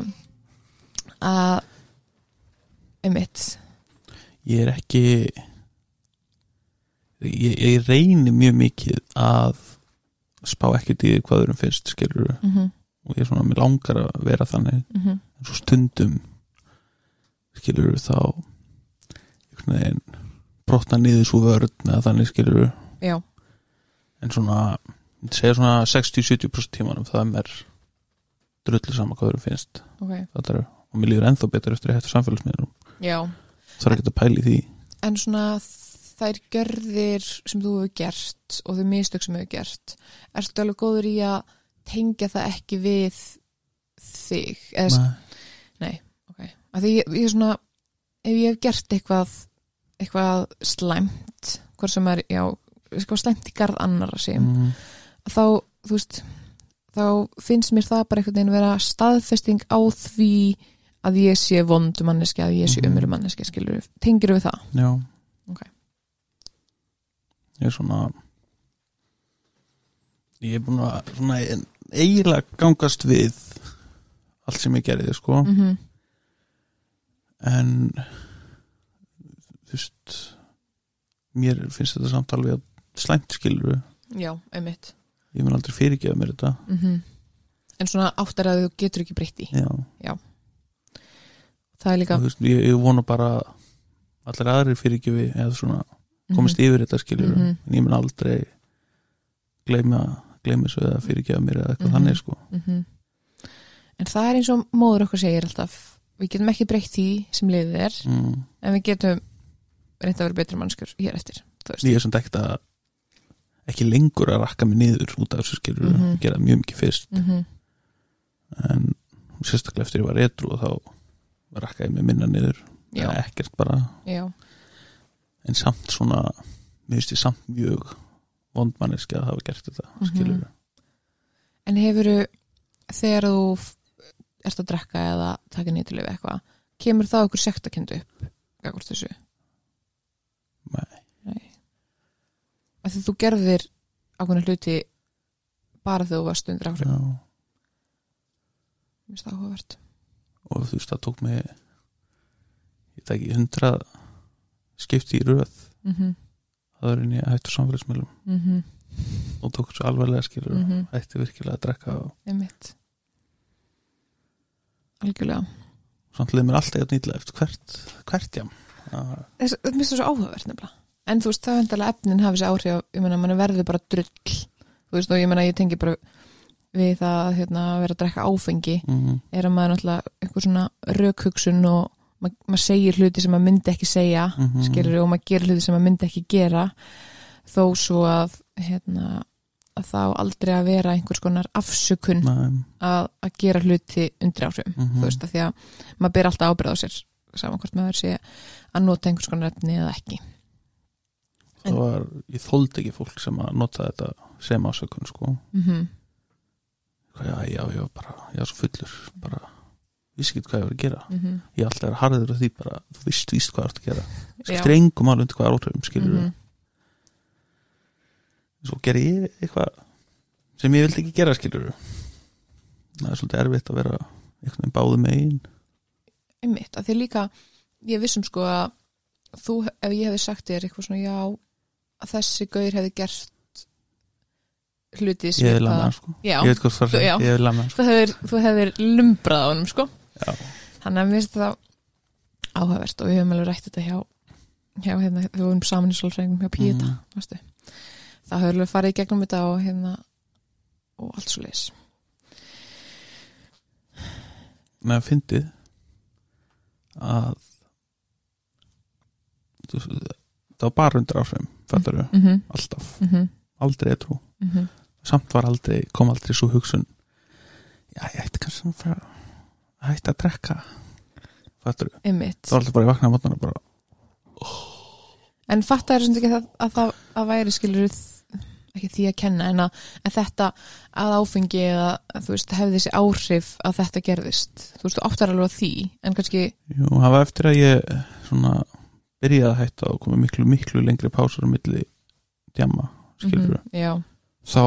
[SPEAKER 1] að, einmitt,
[SPEAKER 2] ég er ekki ég, ég reyni mjög mikið að spá ekkert í því hvað öðrum finnst skilur
[SPEAKER 1] mhm,
[SPEAKER 2] og ég er svona, mér langar að vera þannig.
[SPEAKER 1] Mhm,
[SPEAKER 2] en svo stundum skilur þá veginn brotna niður svo vörð eða þannig skilur
[SPEAKER 1] já,
[SPEAKER 2] en svona, segja svona 60-70% tímanum það er mér drullu sama hvað þau finnst.
[SPEAKER 1] Ok.
[SPEAKER 2] Þetta er, og mér líður ennþá betur eftir að hætta samfélagsmiðlum.
[SPEAKER 1] Já,
[SPEAKER 2] það er ekki að pæla í því.
[SPEAKER 1] En svona þær gjörðir sem þú hefur gert og þau mistök sem hefur gert ertu alveg góður í að tengja það ekki við þig? Eða,
[SPEAKER 2] Nei,
[SPEAKER 1] ok, að því ég, ég er svona ef ég hef gert eitthvað eitthvað slæmt hvort sem er, já, eitthvað slæmt í garð annara sem,
[SPEAKER 2] mm,
[SPEAKER 1] þá þú veist, þá finnst mér það bara einhvern veginn vera staðfesting á því að ég sé vondu manneski, að ég sé
[SPEAKER 2] Mhm.
[SPEAKER 1] umveru manneski skilur, tengir við það?
[SPEAKER 2] Já.
[SPEAKER 1] Ok.
[SPEAKER 2] ég er svona ég er búin að svona eiginlega gangast við allt sem ég gerði sko.
[SPEAKER 1] Mm -hmm.
[SPEAKER 2] en þú veist mér finnst þetta samt alveg slæmt skilur
[SPEAKER 1] já, einmitt.
[SPEAKER 2] Ég mun aldrei fyrirgefa mér þetta.
[SPEAKER 1] Mm en svona áttar að þú getur ekki breytt í
[SPEAKER 2] já,
[SPEAKER 1] það er líka
[SPEAKER 2] veist, ég, ég vona bara allir aðrir fyrirgefi eða svona komist yfir þetta skilur
[SPEAKER 1] Mhm.
[SPEAKER 2] en ég mun aldrei gleyma svo eða fyrirgefa mér eða eitthvað
[SPEAKER 1] Mhm.
[SPEAKER 2] þannig sko
[SPEAKER 1] mm en það er eins og móður okkur segir alltaf við getum ekki breytt því sem liðið er
[SPEAKER 2] mm.
[SPEAKER 1] en við getum reynt að vera betri mannskur hér eftir
[SPEAKER 2] ég er samt ekkert að ekki lengur að rakka mig niður út af þessu skilur
[SPEAKER 1] Mhm.
[SPEAKER 2] ég gera mjög mikið fyrst
[SPEAKER 1] Mhm.
[SPEAKER 2] en sérstaklega eftir ég var etru og þá rakka ég mig minna niður ekkert bara
[SPEAKER 1] já,
[SPEAKER 2] en samt svona mér finnst ég samt mjög vondmanniski að hafa gert þetta
[SPEAKER 1] Mhm.
[SPEAKER 2] skilur
[SPEAKER 1] en hefuru þegar þú ert að drekka eða taka nýttilega eitthvað kemur það okkur sektakendu upp gagvart þessu
[SPEAKER 2] Nei.
[SPEAKER 1] Nei. Því þú gerðir ákveðna hluti bara þegar þú varst undir áhrif
[SPEAKER 2] Já.
[SPEAKER 1] mér finnst það áhugavert
[SPEAKER 2] og þú veist það tók mig ég teki hundra skipti í röð
[SPEAKER 1] mm -hmm.
[SPEAKER 2] það er inn í hættu samfélagsmiðlum.
[SPEAKER 1] Mm -hmm.
[SPEAKER 2] og tók svo alvarlega skilur
[SPEAKER 1] Mm -hmm.
[SPEAKER 2] hætti virkilega að drekka og
[SPEAKER 1] einmitt. Algjörlega.
[SPEAKER 2] Samt leið mér alltaf ítla eftir hvert, hvert jam að,
[SPEAKER 1] Þess- þetta minnst það svo áhugavert nefnilega. En þú veist það er vendalega efnin hafi þessi áhrif ég meina mann verður bara drull. Þú veist og ég meina ég tengi bara við það að hérna, vera að drekka áfengi.
[SPEAKER 2] Mm,
[SPEAKER 1] er að maður náttúrulega einhver svona rökhugsun og ma maður segir hluti sem maður myndi ekki segja
[SPEAKER 2] Mhm.
[SPEAKER 1] skilur og maður gerir hluti sem maður myndi ekki gera þó svo að hérna að þá aldrei að vera einhvers konar afsökun að, að gera hluti undir áhrifum
[SPEAKER 2] Mhm.
[SPEAKER 1] þú veist að því að maður ber alltaf ábyrð á sér saman hvort maður sé að nota einhvers konar efni eða ekki
[SPEAKER 2] það var ég þóldi ekki fólk sem að nota þetta sem ásökun sko
[SPEAKER 1] mm
[SPEAKER 2] já, já, já, bara, já, svo fullur bara, vissi ekki hvað ég var að gera
[SPEAKER 1] -hmm.
[SPEAKER 2] ég er alltaf að vera harður af því bara, þú veist víst hvað þú ert að gera
[SPEAKER 1] Já.
[SPEAKER 2] strengum alveg undir hvað áhrifum skilur
[SPEAKER 1] Mhm.
[SPEAKER 2] svo ger ég eitthvað sem ég vildi ekki gera skilur það er svolítið erfitt að vera einhvern veginn báðu megin
[SPEAKER 1] einmitt, að því líka ég vissum sko að þú, ef ég hefði sagt þér eitthvað svona já, að þessi gaur hefði gert hluti
[SPEAKER 2] ég lamað
[SPEAKER 1] svipaða.
[SPEAKER 2] hann sko
[SPEAKER 1] já,
[SPEAKER 2] ég veit hvað það er, ég hann sko
[SPEAKER 1] þú þú hefðir lumbrað á honum sko. Þannig að mér finnst það áhugavert og við höfum alveg rætt þetta hjá, hjá hérna, við vorum saman í svolfræðingum hjá Píeta
[SPEAKER 2] Mhm.
[SPEAKER 1] mm. það höfum við farið í gegnum þetta og hérna og allt svo leis
[SPEAKER 2] með að fyndið að það var bara undir áhrifum fattar
[SPEAKER 1] mm -hmm.
[SPEAKER 2] alltaf,
[SPEAKER 1] Mm -hmm.
[SPEAKER 2] aldrei trú
[SPEAKER 1] Mm -hmm.
[SPEAKER 2] samt var aldrei, kom aldrei svo hugsun já, ég ætti kannski að fara að hætta að drekka. Fattur
[SPEAKER 1] einmitt.
[SPEAKER 2] Það var alltaf bara í vakna á mótana bara,
[SPEAKER 1] En fattar þessum ekki að, að það að væri skilur ekki því að kenna en, að, en þetta að áfengi eða þú veist hefði þessi áhrif að þetta gerðist. Þú veist þú áttar alveg að því en kannski
[SPEAKER 2] jú, það var eftir að ég svona byrjaði að hætta og komið miklu, miklu lengri pásur á milli djama, skilur
[SPEAKER 1] Mhm, já,
[SPEAKER 2] þá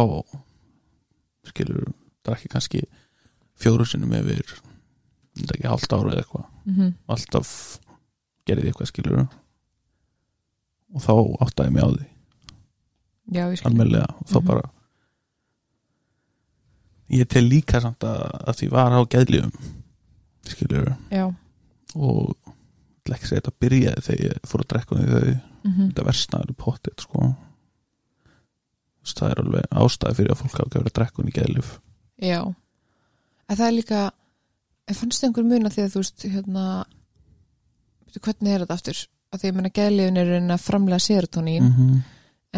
[SPEAKER 2] skilur, drakki kannski fjóru sinnum yfir ekki hálft ára eða eitthvað.
[SPEAKER 1] Mm
[SPEAKER 2] alltaf gerði eitthvað skilur og þá áttaði mig á því.
[SPEAKER 1] Já ég skil.
[SPEAKER 2] Almennilega. Og þá
[SPEAKER 1] Mhm.
[SPEAKER 2] bara ég tel líka samt að, að því var á geðljum skilur
[SPEAKER 1] já,
[SPEAKER 2] og ekki að segja þetta byrjaði þegar ég fór að drekka því þau
[SPEAKER 1] mhm,
[SPEAKER 2] þetta versnaður í pottit sko. Það er alveg ástæði fyrir að fólk hafa verið að drekka hún í geðlif
[SPEAKER 1] já. En það er líka en fannst þið einhver mun að því að þú veist hérna hvernig er þetta aftur að því að menna geðliðin er að framlega serotonín
[SPEAKER 2] mm -hmm.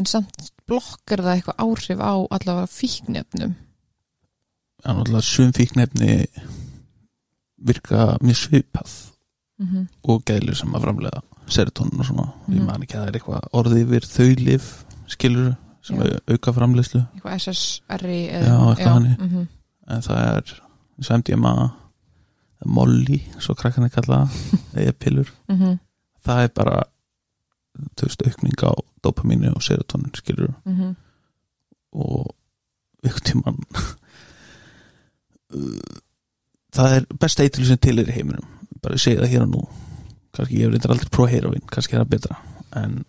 [SPEAKER 1] en samt blokkar það eitthvað áhrif á allavega fíknefnum
[SPEAKER 2] en alltaf sum fíknefni virka mjög svipað
[SPEAKER 1] mm -hmm.
[SPEAKER 2] og geðlif sem að framlega serotonin og svona, ég
[SPEAKER 1] Mhm.
[SPEAKER 2] man ekki að það er eitthvað orðið yfir þau lif skilur sem
[SPEAKER 1] Já.
[SPEAKER 2] er auka framleyslu
[SPEAKER 1] eitthvað SSRI
[SPEAKER 2] Já, eitthvað þannig.
[SPEAKER 1] mm
[SPEAKER 2] en það er sem MDMA Molly, svo krakkan er kallað eða pillur,
[SPEAKER 1] -hmm.
[SPEAKER 2] það er bara veist, aukning á dopamínu og serotonin skilur
[SPEAKER 1] Mm -hmm.
[SPEAKER 2] og ykkur tíman það er besta eitil sem til er í heiminum. Bara segi það hér og nú. Kannski ég reyndar aldrei prófa heroin, kannski er það betra. En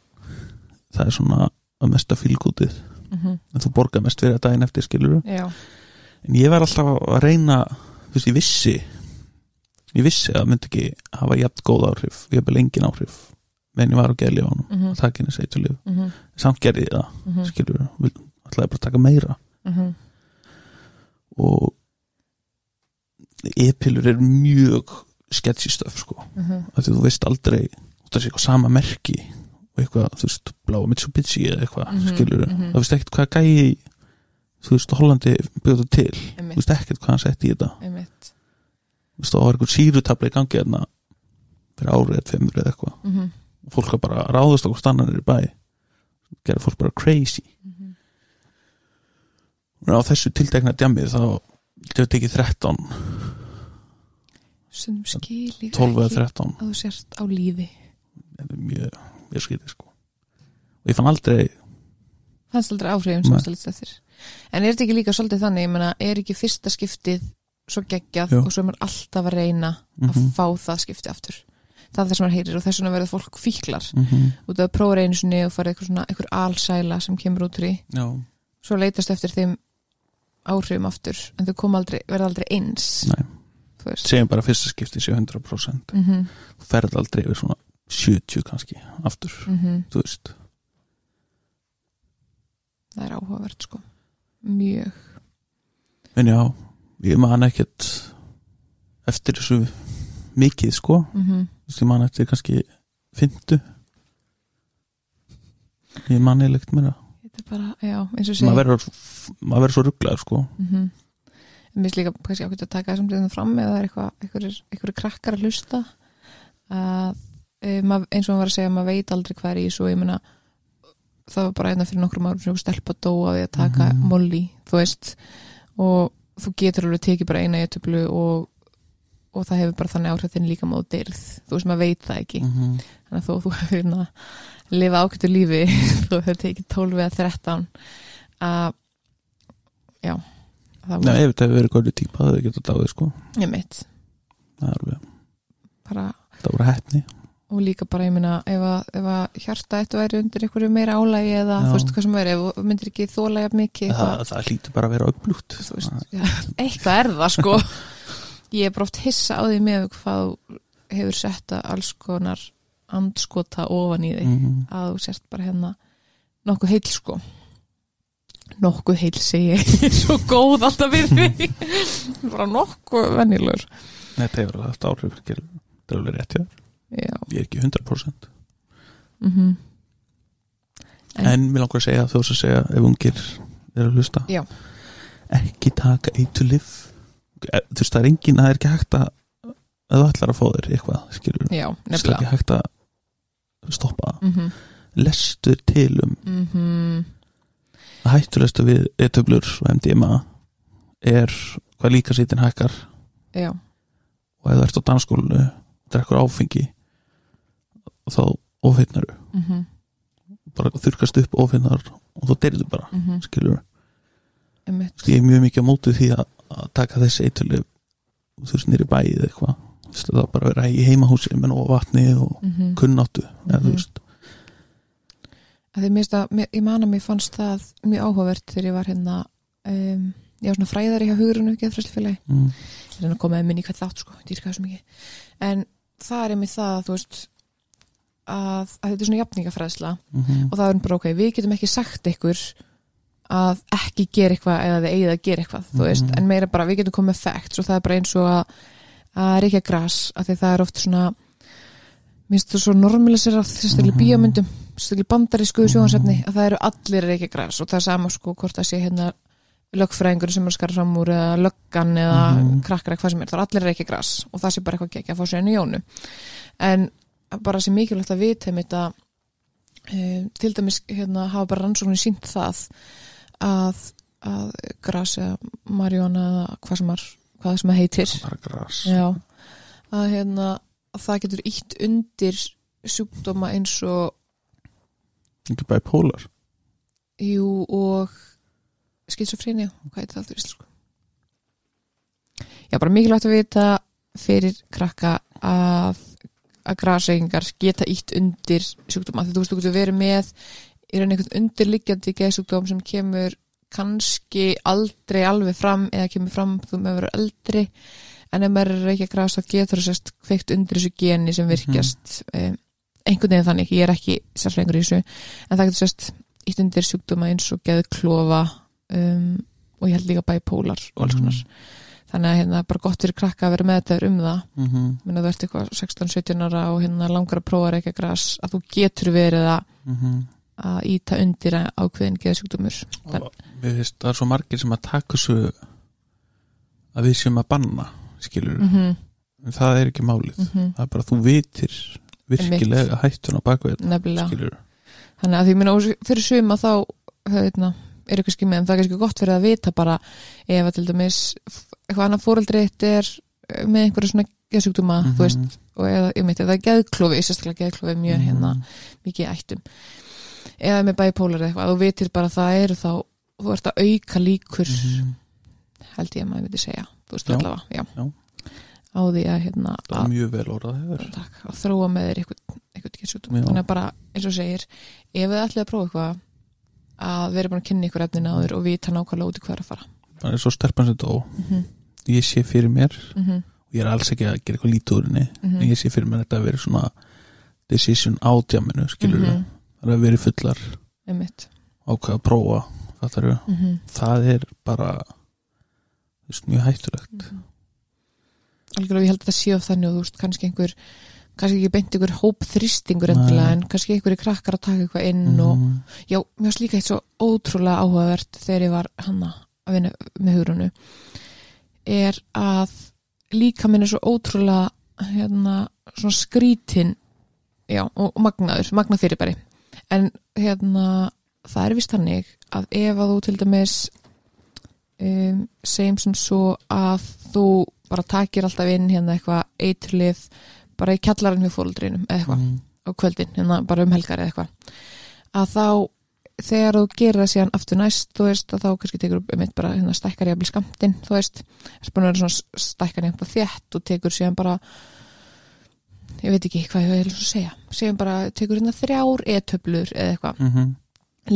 [SPEAKER 2] það er svona að mesta fylgútið
[SPEAKER 1] Mhm.
[SPEAKER 2] en þú borgar mest fyrir það daginn eftir skilur
[SPEAKER 1] já,
[SPEAKER 2] en ég var alltaf að reyna þú veist, ég vissi ég vissi að það myndi ekki hafa jafn góð áhrif ég hef bara engin áhrif menn ég var á geðli á hann
[SPEAKER 1] Mhm.
[SPEAKER 2] að taka henni seitulíf
[SPEAKER 1] Mhm.
[SPEAKER 2] samt gerði ég það,
[SPEAKER 1] Mhm.
[SPEAKER 2] skilur við ætlaði bara að taka meira
[SPEAKER 1] Mhm.
[SPEAKER 2] og e-pillur er mjög sketchy stöf sko
[SPEAKER 1] Mhm.
[SPEAKER 2] af því þú veist aldrei það sé eitthvað sama merki og eitthvað, þú veist, bláa Mitsubishi eða eitthvað,
[SPEAKER 1] Mhm,
[SPEAKER 2] skilur
[SPEAKER 1] mhm.
[SPEAKER 2] það veist ekkert hvað gæi þú veist, Hollandi bjóðu til, þú veist ekkert hvað hann setti í þetta það var eitthvað sírutabla í gangi hérna fyrir árið eða tveimur eða eitthvað.
[SPEAKER 1] Mhm.
[SPEAKER 2] og fólk var bara að ráðast annan er í bæ. Gerði fólk bara crazy.
[SPEAKER 1] Mhm.
[SPEAKER 2] og á þessu tiltekna djamið þá þetta tekið 13,
[SPEAKER 1] Stundum skil ég
[SPEAKER 2] 12 eða
[SPEAKER 1] ekki
[SPEAKER 2] 13
[SPEAKER 1] að þú sért á lífi.
[SPEAKER 2] Er mjög, mjög skýrði sko. Og ég fann aldrei
[SPEAKER 1] fannst aldrei áhrifin
[SPEAKER 2] Nei.
[SPEAKER 1] sem stælist eftir. En er þetta ekki líka svolítið þannig, ég meina, er ekki fyrsta skiptið svo geggjað
[SPEAKER 2] Jú.
[SPEAKER 1] og svo er maður alltaf að reyna að
[SPEAKER 2] Mhm.
[SPEAKER 1] fá það skiptið aftur. Það er það sem maður heyrir og þess vegna verður fólk fíklar.
[SPEAKER 2] Mm -hmm.
[SPEAKER 1] út af að prófa einu sinni og fara eitthvað svona eitthvað alsæla sem kemur út
[SPEAKER 2] já,
[SPEAKER 1] svo leitast eftir þeim áhrifum aftur en þau aldrei, verða aldrei eins.
[SPEAKER 2] Segjum bara fyrsta skipti sé 100%
[SPEAKER 1] mm -hmm,
[SPEAKER 2] þú ferð aldrei yfir svona 70 kannski aftur,
[SPEAKER 1] mm
[SPEAKER 2] þú veist.
[SPEAKER 1] Það er áhugavert sko. Mjög.
[SPEAKER 2] En já, ég man ekkert eftir þessu mikið sko,
[SPEAKER 1] mm
[SPEAKER 2] veist ég man eftir kannski 50 ég man eilegt
[SPEAKER 1] og segja
[SPEAKER 2] maður verður maður verður svo rugglaður sko.
[SPEAKER 1] Mm -hmm. Mér finnst líka kannski ákveðt að taka þessum tíðum fram eða það er eitthvað, einhverjir krakkar að hlusta. Að e, mað, eins og hann var að segja, maður veit aldrei hvað er í svo ég meina það var bara einna fyrir nokkrum árum sem stelpa dóa við að taka
[SPEAKER 2] Mhm.
[SPEAKER 1] molly, þú veist. Og þú getur alveg tekið bara eina jötublu og, og það hefur bara þannig áhrif þinn líka móð dyrð, þú veist maður veit það ekki.
[SPEAKER 2] Mm -hmm.
[SPEAKER 1] þannig að þó þú hefur hérna lifa ákvæmtu lífi þú hefur tekið 12 eða 13 að já það
[SPEAKER 2] Nei, ef þetta hefur verið góðið típa það hefur getað dáið sko.
[SPEAKER 1] Ég mitt
[SPEAKER 2] það er alveg,
[SPEAKER 1] bara,
[SPEAKER 2] það voru hefni
[SPEAKER 1] og líka bara ég meina ef ef að hjarta eitt væri undir einhverju meira álægi eða
[SPEAKER 2] Já.
[SPEAKER 1] þú veist hvað sem er ef þú myndir ekki þóla jafn mikið
[SPEAKER 2] það,
[SPEAKER 1] eitthvað,
[SPEAKER 2] það hlýtur bara að vera
[SPEAKER 1] já, eitthvað er það sko. Ég er bara oft hissa á því með hvað hefur setta alls konar andskota ofan í þig.
[SPEAKER 2] Mm
[SPEAKER 1] að þú sért bara hérna nokkuð heil sko. Nokkuð heil segi ég. Svo góð alltaf við mig. Bara nokkuð venjulegur.
[SPEAKER 2] Þetta hefur haft áhrif skilur. þetta er alveg rétt hjá þér.
[SPEAKER 1] Já.
[SPEAKER 2] Ég er ekki 100%
[SPEAKER 1] mm En-
[SPEAKER 2] en mér langar að segja þú veist að segja ef ungir er að hlusta.
[SPEAKER 1] Já.
[SPEAKER 2] ekki taka eitur lif þú veist það er engin, það er ekki hægt að að þú ætlar að fá þér eitthvað skilur,
[SPEAKER 1] já,
[SPEAKER 2] það er ekki hægt að stoppa
[SPEAKER 1] mm -hmm.
[SPEAKER 2] lestu til um
[SPEAKER 1] Mm -hmm.
[SPEAKER 2] að hættulestu við etöflur og MDMA er hvað líka sýtin hækkar.
[SPEAKER 1] Já,
[SPEAKER 2] og ef þú ert á danskólinu drekkur áfengi þá ofhinnar
[SPEAKER 1] mm -hmm.
[SPEAKER 2] bara þurkast upp ofhinnar og þá deyrðu bara,
[SPEAKER 1] Mm -hmm.
[SPEAKER 2] skilur ég er mjög mikið á móti því að, að taka þessi eitölu þú veist nýri bæið eitthvað það er bara að vera í heimahúsi með nóg vatni og
[SPEAKER 1] Mm -hmm.
[SPEAKER 2] kunnáttu eða þú
[SPEAKER 1] Mhm.
[SPEAKER 2] veist
[SPEAKER 1] að mér að, mér- ég man að mér fannst það mjög áhugavert þegar ég var hérna um, ég var svona fræðari hjá hugurinu geðfræslufélagi
[SPEAKER 2] mm,
[SPEAKER 1] ég er að koma með minni í hvað þátt sko, dýrka þessu mikið en það er einmitt það að þú veist að, að þetta er svona jafningafræðsla
[SPEAKER 2] mhm,
[SPEAKER 1] og það er bara ok, við getum ekki sagt ykkur að ekki gera eitthvað eða þið eigið að gera eitthvað, þú veist,
[SPEAKER 2] Mhm.
[SPEAKER 1] en meira bara við getum komið facts og það er bara eins og að að reykja gras, af því það er oft svona minnst þú svo normalisera sérstaklega
[SPEAKER 2] Mhm.
[SPEAKER 1] bíómyndum sérstaklega bandarísku sjóhansefni að það eru allir að reykja gras og það er sama sko hvort það sé hérna lögfræðingur sem er að skara fram úr eða löggan eða
[SPEAKER 2] Mhm.
[SPEAKER 1] krakkar eða hvað sem er, það er allir að reykja gras og það sé bara eitthvað ekki að fá sér enn í jónu en bara sé mikilvægt að vita einmitt að e, til dæmis hérna hafa bara rannsóknir sínt það að, að gras eða marjóna eða hvað sem, er, hvað sem heitir. Já, að hérna að það getur ítt undir sjúkdóma eins og
[SPEAKER 2] ekki bipolar.
[SPEAKER 1] Jú og skizofrenia, hvað heitir það alltaf í íslensku? Já, bara mikilvægt að vita fyrir krakka að að grasreikingar geta ítt undir sjúkdóma, því þú veist, þú getur verið með í raun einhvern undirliggjandi geðsjúkdóm sem kemur kannski aldrei alveg fram eða kemur fram þú með verið eldri. En ef maður er ekki að gras þá getur það sérst kveikt undir þessu geni sem virkjast um, einhvern veginn þannig, ég er ekki sérfræðingur í þessu. En það getur sérst ítt undir sjúkdóma eins og geðklofa um, og ég held líka bipolar og alls konar þannig að hérna bara gott fyrir krakka að vera með þetta um það.
[SPEAKER 2] Mhm,
[SPEAKER 1] minna þú ert eitthvað 16-17 ára og hérna langar að prófa ekki að gras að þú getur verið að,
[SPEAKER 2] mhm.
[SPEAKER 1] að íta undir ákveðin
[SPEAKER 2] og við veist, það er svo margir sem að taka þessu að við séum að banna skilur,
[SPEAKER 1] mm -hmm,
[SPEAKER 2] en það er ekki málið.
[SPEAKER 1] Mm
[SPEAKER 2] það er bara að þú vitir virkilega hættun á
[SPEAKER 1] nefnilega.
[SPEAKER 2] skilur,
[SPEAKER 1] þannig að því minna fyrir suma þá hérna, er eitthvað skimið en það er kannski gott fyrir að vita bara ef að til dæmis eitthvað annað fóreldri eitt er eh, með einhverja svona geðsjúkdóma
[SPEAKER 2] Mhm.
[SPEAKER 1] þú veist, og eða, ég það er geðklofi sérstaklega geðklofi mjög hérna mikið ættum eða með bipolar eða eitthvað, þú vitir bara að það eru þá þú ert að auka líkur
[SPEAKER 2] Mhm.
[SPEAKER 1] held ég að maður myndi segja þú veist
[SPEAKER 2] Já.
[SPEAKER 1] allavega, já,
[SPEAKER 2] Já.
[SPEAKER 1] á því að hérna
[SPEAKER 2] er vel orðað
[SPEAKER 1] takk, að þróa með þér eitthvað, eitthvað geðsjúkdóm
[SPEAKER 2] Já.
[SPEAKER 1] þannig að bara, eins og segir ef þið ætlið að prófa eitthvað að vera búin að kynna ykkur efnin áður og vita nákvæmlega út í hvað er að fara
[SPEAKER 2] það er svo stelpan sem dó.
[SPEAKER 1] Mm -hmm,
[SPEAKER 2] ég sé fyrir mér,
[SPEAKER 1] mm -hmm,
[SPEAKER 2] og ég er alls ekki að gera eitthvað lítið úr henni.
[SPEAKER 1] Mhm.
[SPEAKER 2] en ég sé fyrir mér þetta að vera svona decision á djáminu, skilur
[SPEAKER 1] Mhm.
[SPEAKER 2] það er að vera fullar ákveða að prófa við,
[SPEAKER 1] mm -hmm,
[SPEAKER 2] það er bara veist, mjög hættulegt.
[SPEAKER 1] Algjörlega ég held að það sé of þannig og þú veist kannski einhver kannski ekki beint einhver
[SPEAKER 2] Nei.
[SPEAKER 1] en kannski einhverju krakkar að taka eitthvað inn og
[SPEAKER 2] Mhm.
[SPEAKER 1] já, mér varst líka eitt svo ótrúlega áhugavert þegar ég var hanna að vinna með hugrunu er að líka minn er svo ótrúlega hérna, svona skrítin já, og, magnaður, magnað fyrirbæri en hérna það er vist þannig að ef að þú til dæmis um, segjum sem svo að þú bara takir alltaf inn hérna eitthvað eiturlið bara í kjallarinn hjá fóldrinum eða eitthvað
[SPEAKER 2] Mhm.
[SPEAKER 1] á kvöldin, hérna bara um helgar eða eitthvað að þá þegar þú gerir það síðan aftur næst þú veist að þá kannski tekur upp einmitt bara hérna stækkar jafnvel skamtinn, þú veist stækkar jafnvel þétt og tekur síðan bara ég veit ekki hvað ég vil segja síðan bara tekur hérna þrjár e-töflur eða eitthvað,
[SPEAKER 2] Mhm.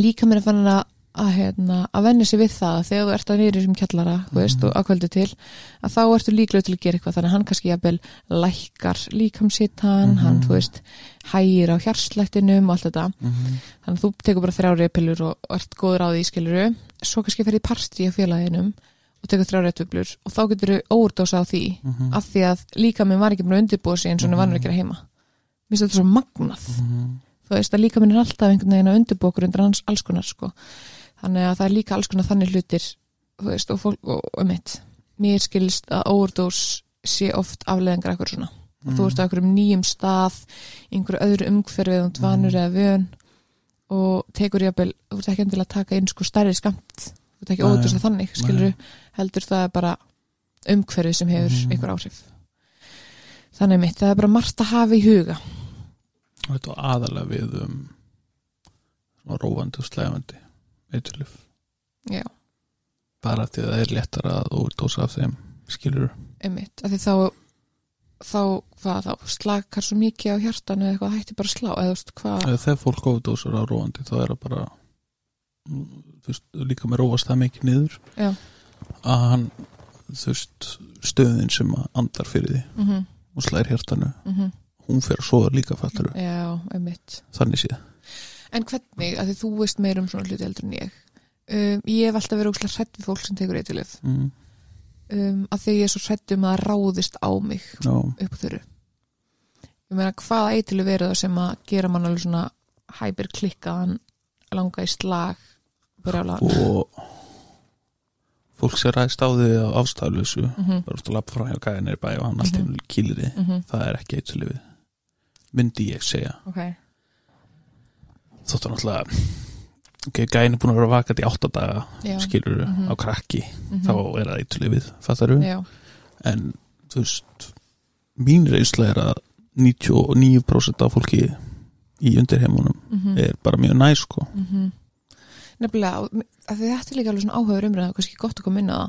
[SPEAKER 1] líka mér að fann að að, hérna, að venja sig við það að þegar þú ert að í þessum kjallara þú veist, og að kvöldi til að þá ertu líklega til að gera eitthvað þannig að hann kannski jafnvel lækkar líkamsittan
[SPEAKER 2] Mhm.
[SPEAKER 1] hann, þú veist, hægir á hjarslættinum og allt þetta
[SPEAKER 2] Mhm.
[SPEAKER 1] þannig að þú tekur bara þrjár reypilur og, ert góður á því skiluru svo kannski ferði í partí á félaginu og tekur þrjár reypilur og þá getur þú óverdósa á því
[SPEAKER 2] Mhm.
[SPEAKER 1] af því að líka minn var ekki búin að undirbúa sig eins og hann var að gera heima mér finnst þetta svo magnað
[SPEAKER 2] Mhm.
[SPEAKER 1] þú veist að líka minn er alltaf einhvern veginn að undirbúa okkur undir hans alls konar sko þannig að það er líka alls konar þannig hlutir veist og fólk og, og mitt mér skilst að overdós sé oft afleðingar eitthvað svona. Og þú ert á einhverjum nýjum stað einhverju öðru umhverfið og dvanur eða vön og tekur jafnvel, þú ert ekki endilega að taka inn sko stærri skamt, þú ert ekki
[SPEAKER 2] Nei,
[SPEAKER 1] ódurst þannig, skilur
[SPEAKER 2] nei.
[SPEAKER 1] heldur það er bara umhverfið sem hefur
[SPEAKER 2] Mhm.
[SPEAKER 1] einhver áhrif. Þannig mitt, það er bara margt að hafa í huga.
[SPEAKER 2] Og þetta var aðalega við um svona rófandi og slæfandi eiturlif
[SPEAKER 1] já,
[SPEAKER 2] bara því að það er léttar að overdósa af þeim skilur
[SPEAKER 1] einmitt, af því þá þá, hvað þá, slakar svo mikið á hjartanu eða eitthvað hætti bara slá eða þú veist, hvað,
[SPEAKER 2] þegar fólk overdósar á rófandi þá er það bara mm, þú veist, líka með rófast það mikið niður
[SPEAKER 1] Já.
[SPEAKER 2] að hann þú veist, stöðin sem andar fyrir því
[SPEAKER 1] mhm,
[SPEAKER 2] og slær hjartanu,
[SPEAKER 1] mhm.
[SPEAKER 2] hún fer að soða líka fattur þannig séð
[SPEAKER 1] En hvernig, að því þú veist meir um svona hluti eldur en ég. Um, Ég hef alltaf verið óslega hrætt við fólk sem tekur eitthvað
[SPEAKER 2] mm,
[SPEAKER 1] um, að því ég er svo hrætt um að það ráðist á mig
[SPEAKER 2] já,
[SPEAKER 1] upp á þurru. Ég meina, hvaða eitthvað verið það sem að gera mann alveg svona hæpir klikkaðan langa í slag brjála
[SPEAKER 2] og fólk sem ræðist á því á ástæðlösu
[SPEAKER 1] mm -hmm,
[SPEAKER 2] bara út að lappa frá hjá gæðin er bæði og hann allt
[SPEAKER 1] Mhm.
[SPEAKER 2] í kýlir þið
[SPEAKER 1] mm
[SPEAKER 2] það er ekki eitt lifið myndi ég segja.
[SPEAKER 1] Ok,
[SPEAKER 2] þóttu náttúrulega ok, gæðin er búin að vera vakað í átta daga
[SPEAKER 1] já.
[SPEAKER 2] skilur
[SPEAKER 1] Mhm.
[SPEAKER 2] á krakki.
[SPEAKER 1] Mhm,
[SPEAKER 2] þá er það eitt lifið, fattar
[SPEAKER 1] Já,
[SPEAKER 2] en þú veist mín reynsla er að 99% af fólki í undirheimunum
[SPEAKER 1] mhm,
[SPEAKER 2] er bara mjög næ sko.
[SPEAKER 1] Mhm. Nefnilega, að því þetta er líka alveg svona áhugaður umræða og kannski gott að koma inn á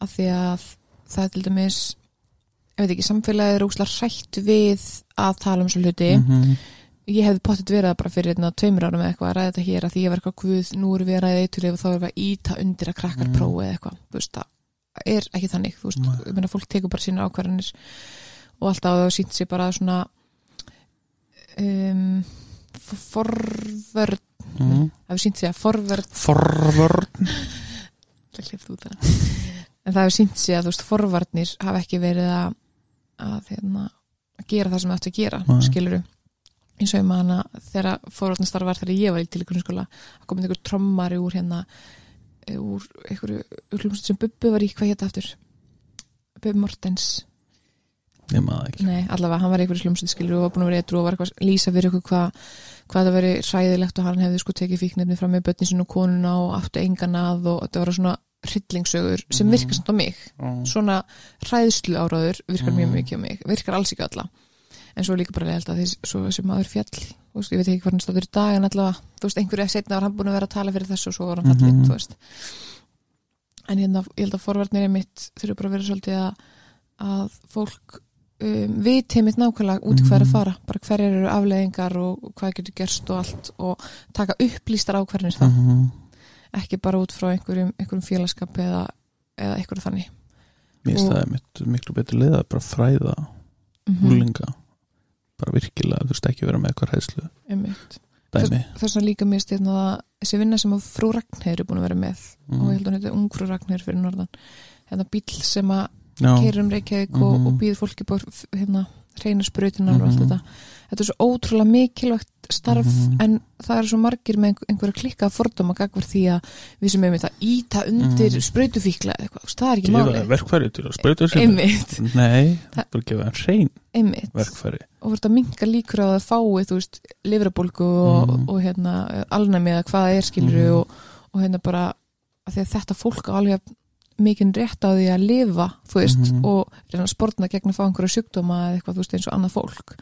[SPEAKER 1] að því að það er til dæmis ég veit ekki, samfélagið er úslega hrætt við að tala um svo hluti.
[SPEAKER 2] -hmm.
[SPEAKER 1] Ég hefði pottit verið það bara fyrir hérna, tveimur árum eða eitthvað að ræða þetta hér að því ég var eitthvað guð, nú erum við að ræða eitthvað og þá erum við að íta undir að krakkar
[SPEAKER 2] Mm.
[SPEAKER 1] prófi eða eitthvað, þú veist, það er ekki þannig, þú veist,
[SPEAKER 2] Nei.
[SPEAKER 1] ég meina fólk tekur bara sína ákvarðanir og alltaf það sínt sér bara svona um, forvörd
[SPEAKER 2] mm.
[SPEAKER 1] það sínt sér að forvörd það en það sínt sér að þú veist, forvarnir hafa ekki verið að að, hérna, að gera það sem það ætti að gera skiluru eins og ég manna þegar forvarnastarf var þegar ég var í til grunnskóla að komið einhver trommari úr hérna eh, úr einhverju hljómsveit sem Bubbi var í, hvað hétt aftur? Bubbi Mortens.
[SPEAKER 2] Ég maður ekki.
[SPEAKER 1] Nei, allavega, hann var einhverju hljómsveit skilur og var búin að vera eitthvað og var eitthvað að lýsa fyrir ykkur hvað hvað það veri hræðilegt og hann hefði sko tekið fíknefni fram með börnin sinu og konuna og áttu engan að og þetta var svona hryllingssögur sem
[SPEAKER 2] Mhm.
[SPEAKER 1] virkar samt á mig. Svona hræðslu áraður virkar mjög
[SPEAKER 2] Mhm.
[SPEAKER 1] mikið á mig, virkar alls ekki alla en svo er líka bara leiðalt að því sem maður fjall, veist, ég veit ekki hvað hann staður í dag en allavega, þú veist, einhverju setna var hann búin að vera að tala fyrir þessu og svo var hann fallið,
[SPEAKER 2] Mhm.
[SPEAKER 1] þú veist en hérna, ég held að forvarnir er mitt þurfa bara að vera svolítið að, að fólk um, viti mitt nákvæmlega út í hvað er að
[SPEAKER 2] Mhm.
[SPEAKER 1] fara bara hverjar eru afleðingar og hvað getur gerst og allt og taka upplýstar ákvarðinir það
[SPEAKER 2] Mhm.
[SPEAKER 1] ekki bara út frá einhverjum, einhverjum félagskap eða, eða einhverju þannig
[SPEAKER 2] mér finnst það mitt, miklu betur leið að bara fræða
[SPEAKER 1] mm
[SPEAKER 2] úlinga bara virkilega, þú veist ekki vera með eitthvað hæðslu
[SPEAKER 1] þess vegna líka mér styrna það þessi vinna sem að frú Ragnheiður er búin að vera með
[SPEAKER 2] Mhm.
[SPEAKER 1] og ég held að hún heiti ung frú Ragnheiður fyrir norðan hérna bíl sem að keirir um Reykjavík og,
[SPEAKER 2] Mhm.
[SPEAKER 1] og býður fólki búið hérna reyna sprutinar og allt
[SPEAKER 2] Mhm.
[SPEAKER 1] þetta þetta er svo ótrúlega mikilvægt starf
[SPEAKER 2] Mhm.
[SPEAKER 1] en það eru svo margir með einhver, einhverja klikka fordóma gagvar því að við sem hefum þetta íta undir eitthvað, þú veist, það er ekki
[SPEAKER 2] gefa
[SPEAKER 1] máli
[SPEAKER 2] þeim verkfæri til að sér
[SPEAKER 1] einmitt,
[SPEAKER 2] nei,
[SPEAKER 1] Það-
[SPEAKER 2] bara gefa þeim hrein verkfæri
[SPEAKER 1] og verður að minka líkur á að fái þú veist, livrabólgu og,
[SPEAKER 2] Mhm.
[SPEAKER 1] og hérna, alnæmi eða hvað það er skilur
[SPEAKER 2] Mhm.
[SPEAKER 1] og, og hérna bara að að þetta fólk á alveg mikið rétt á því að lifa þú veist,
[SPEAKER 2] Mhm.
[SPEAKER 1] og reyna að sportna gegn að fá einhverja sjúkdóma eða eitthvað, þú veist, eins og annað fólk að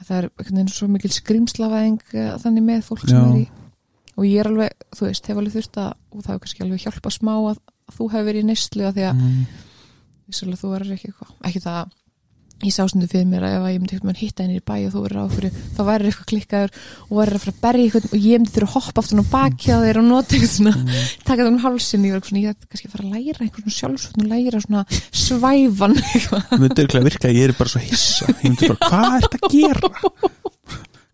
[SPEAKER 1] það er einhvern veginn svo mikil skrimslavæðing eh, þannig með fólk sem
[SPEAKER 2] Já.
[SPEAKER 1] er í og ég er alveg, þú veist, hef alveg þurft að og það hefur kannski alveg hjálpa smá að, að þú hefur verið í neyslu að því að
[SPEAKER 2] mm.
[SPEAKER 1] vissulega þú verður ekki eitthvað ekki það að ég sá stundu fyrir mér að ef ég myndi eitthvað hitta henni í bæ og þú verður á fyrir þá verður eitthvað klikkaður og verður að fara að berja eitthvað og ég myndi þurfa að hoppa aftur á baki á þeir og nota eitthvað svona
[SPEAKER 2] Mm.
[SPEAKER 1] taka það um hálsin ég eitthvað svona, ég ætti kannski að fara að læra eitthvað svona sjálfsvöld og læra svona svæfan eitthvað.
[SPEAKER 2] Myndi örugglega virka að ég er bara svo hissa. Ég myndi bara, hvað er þetta að gera?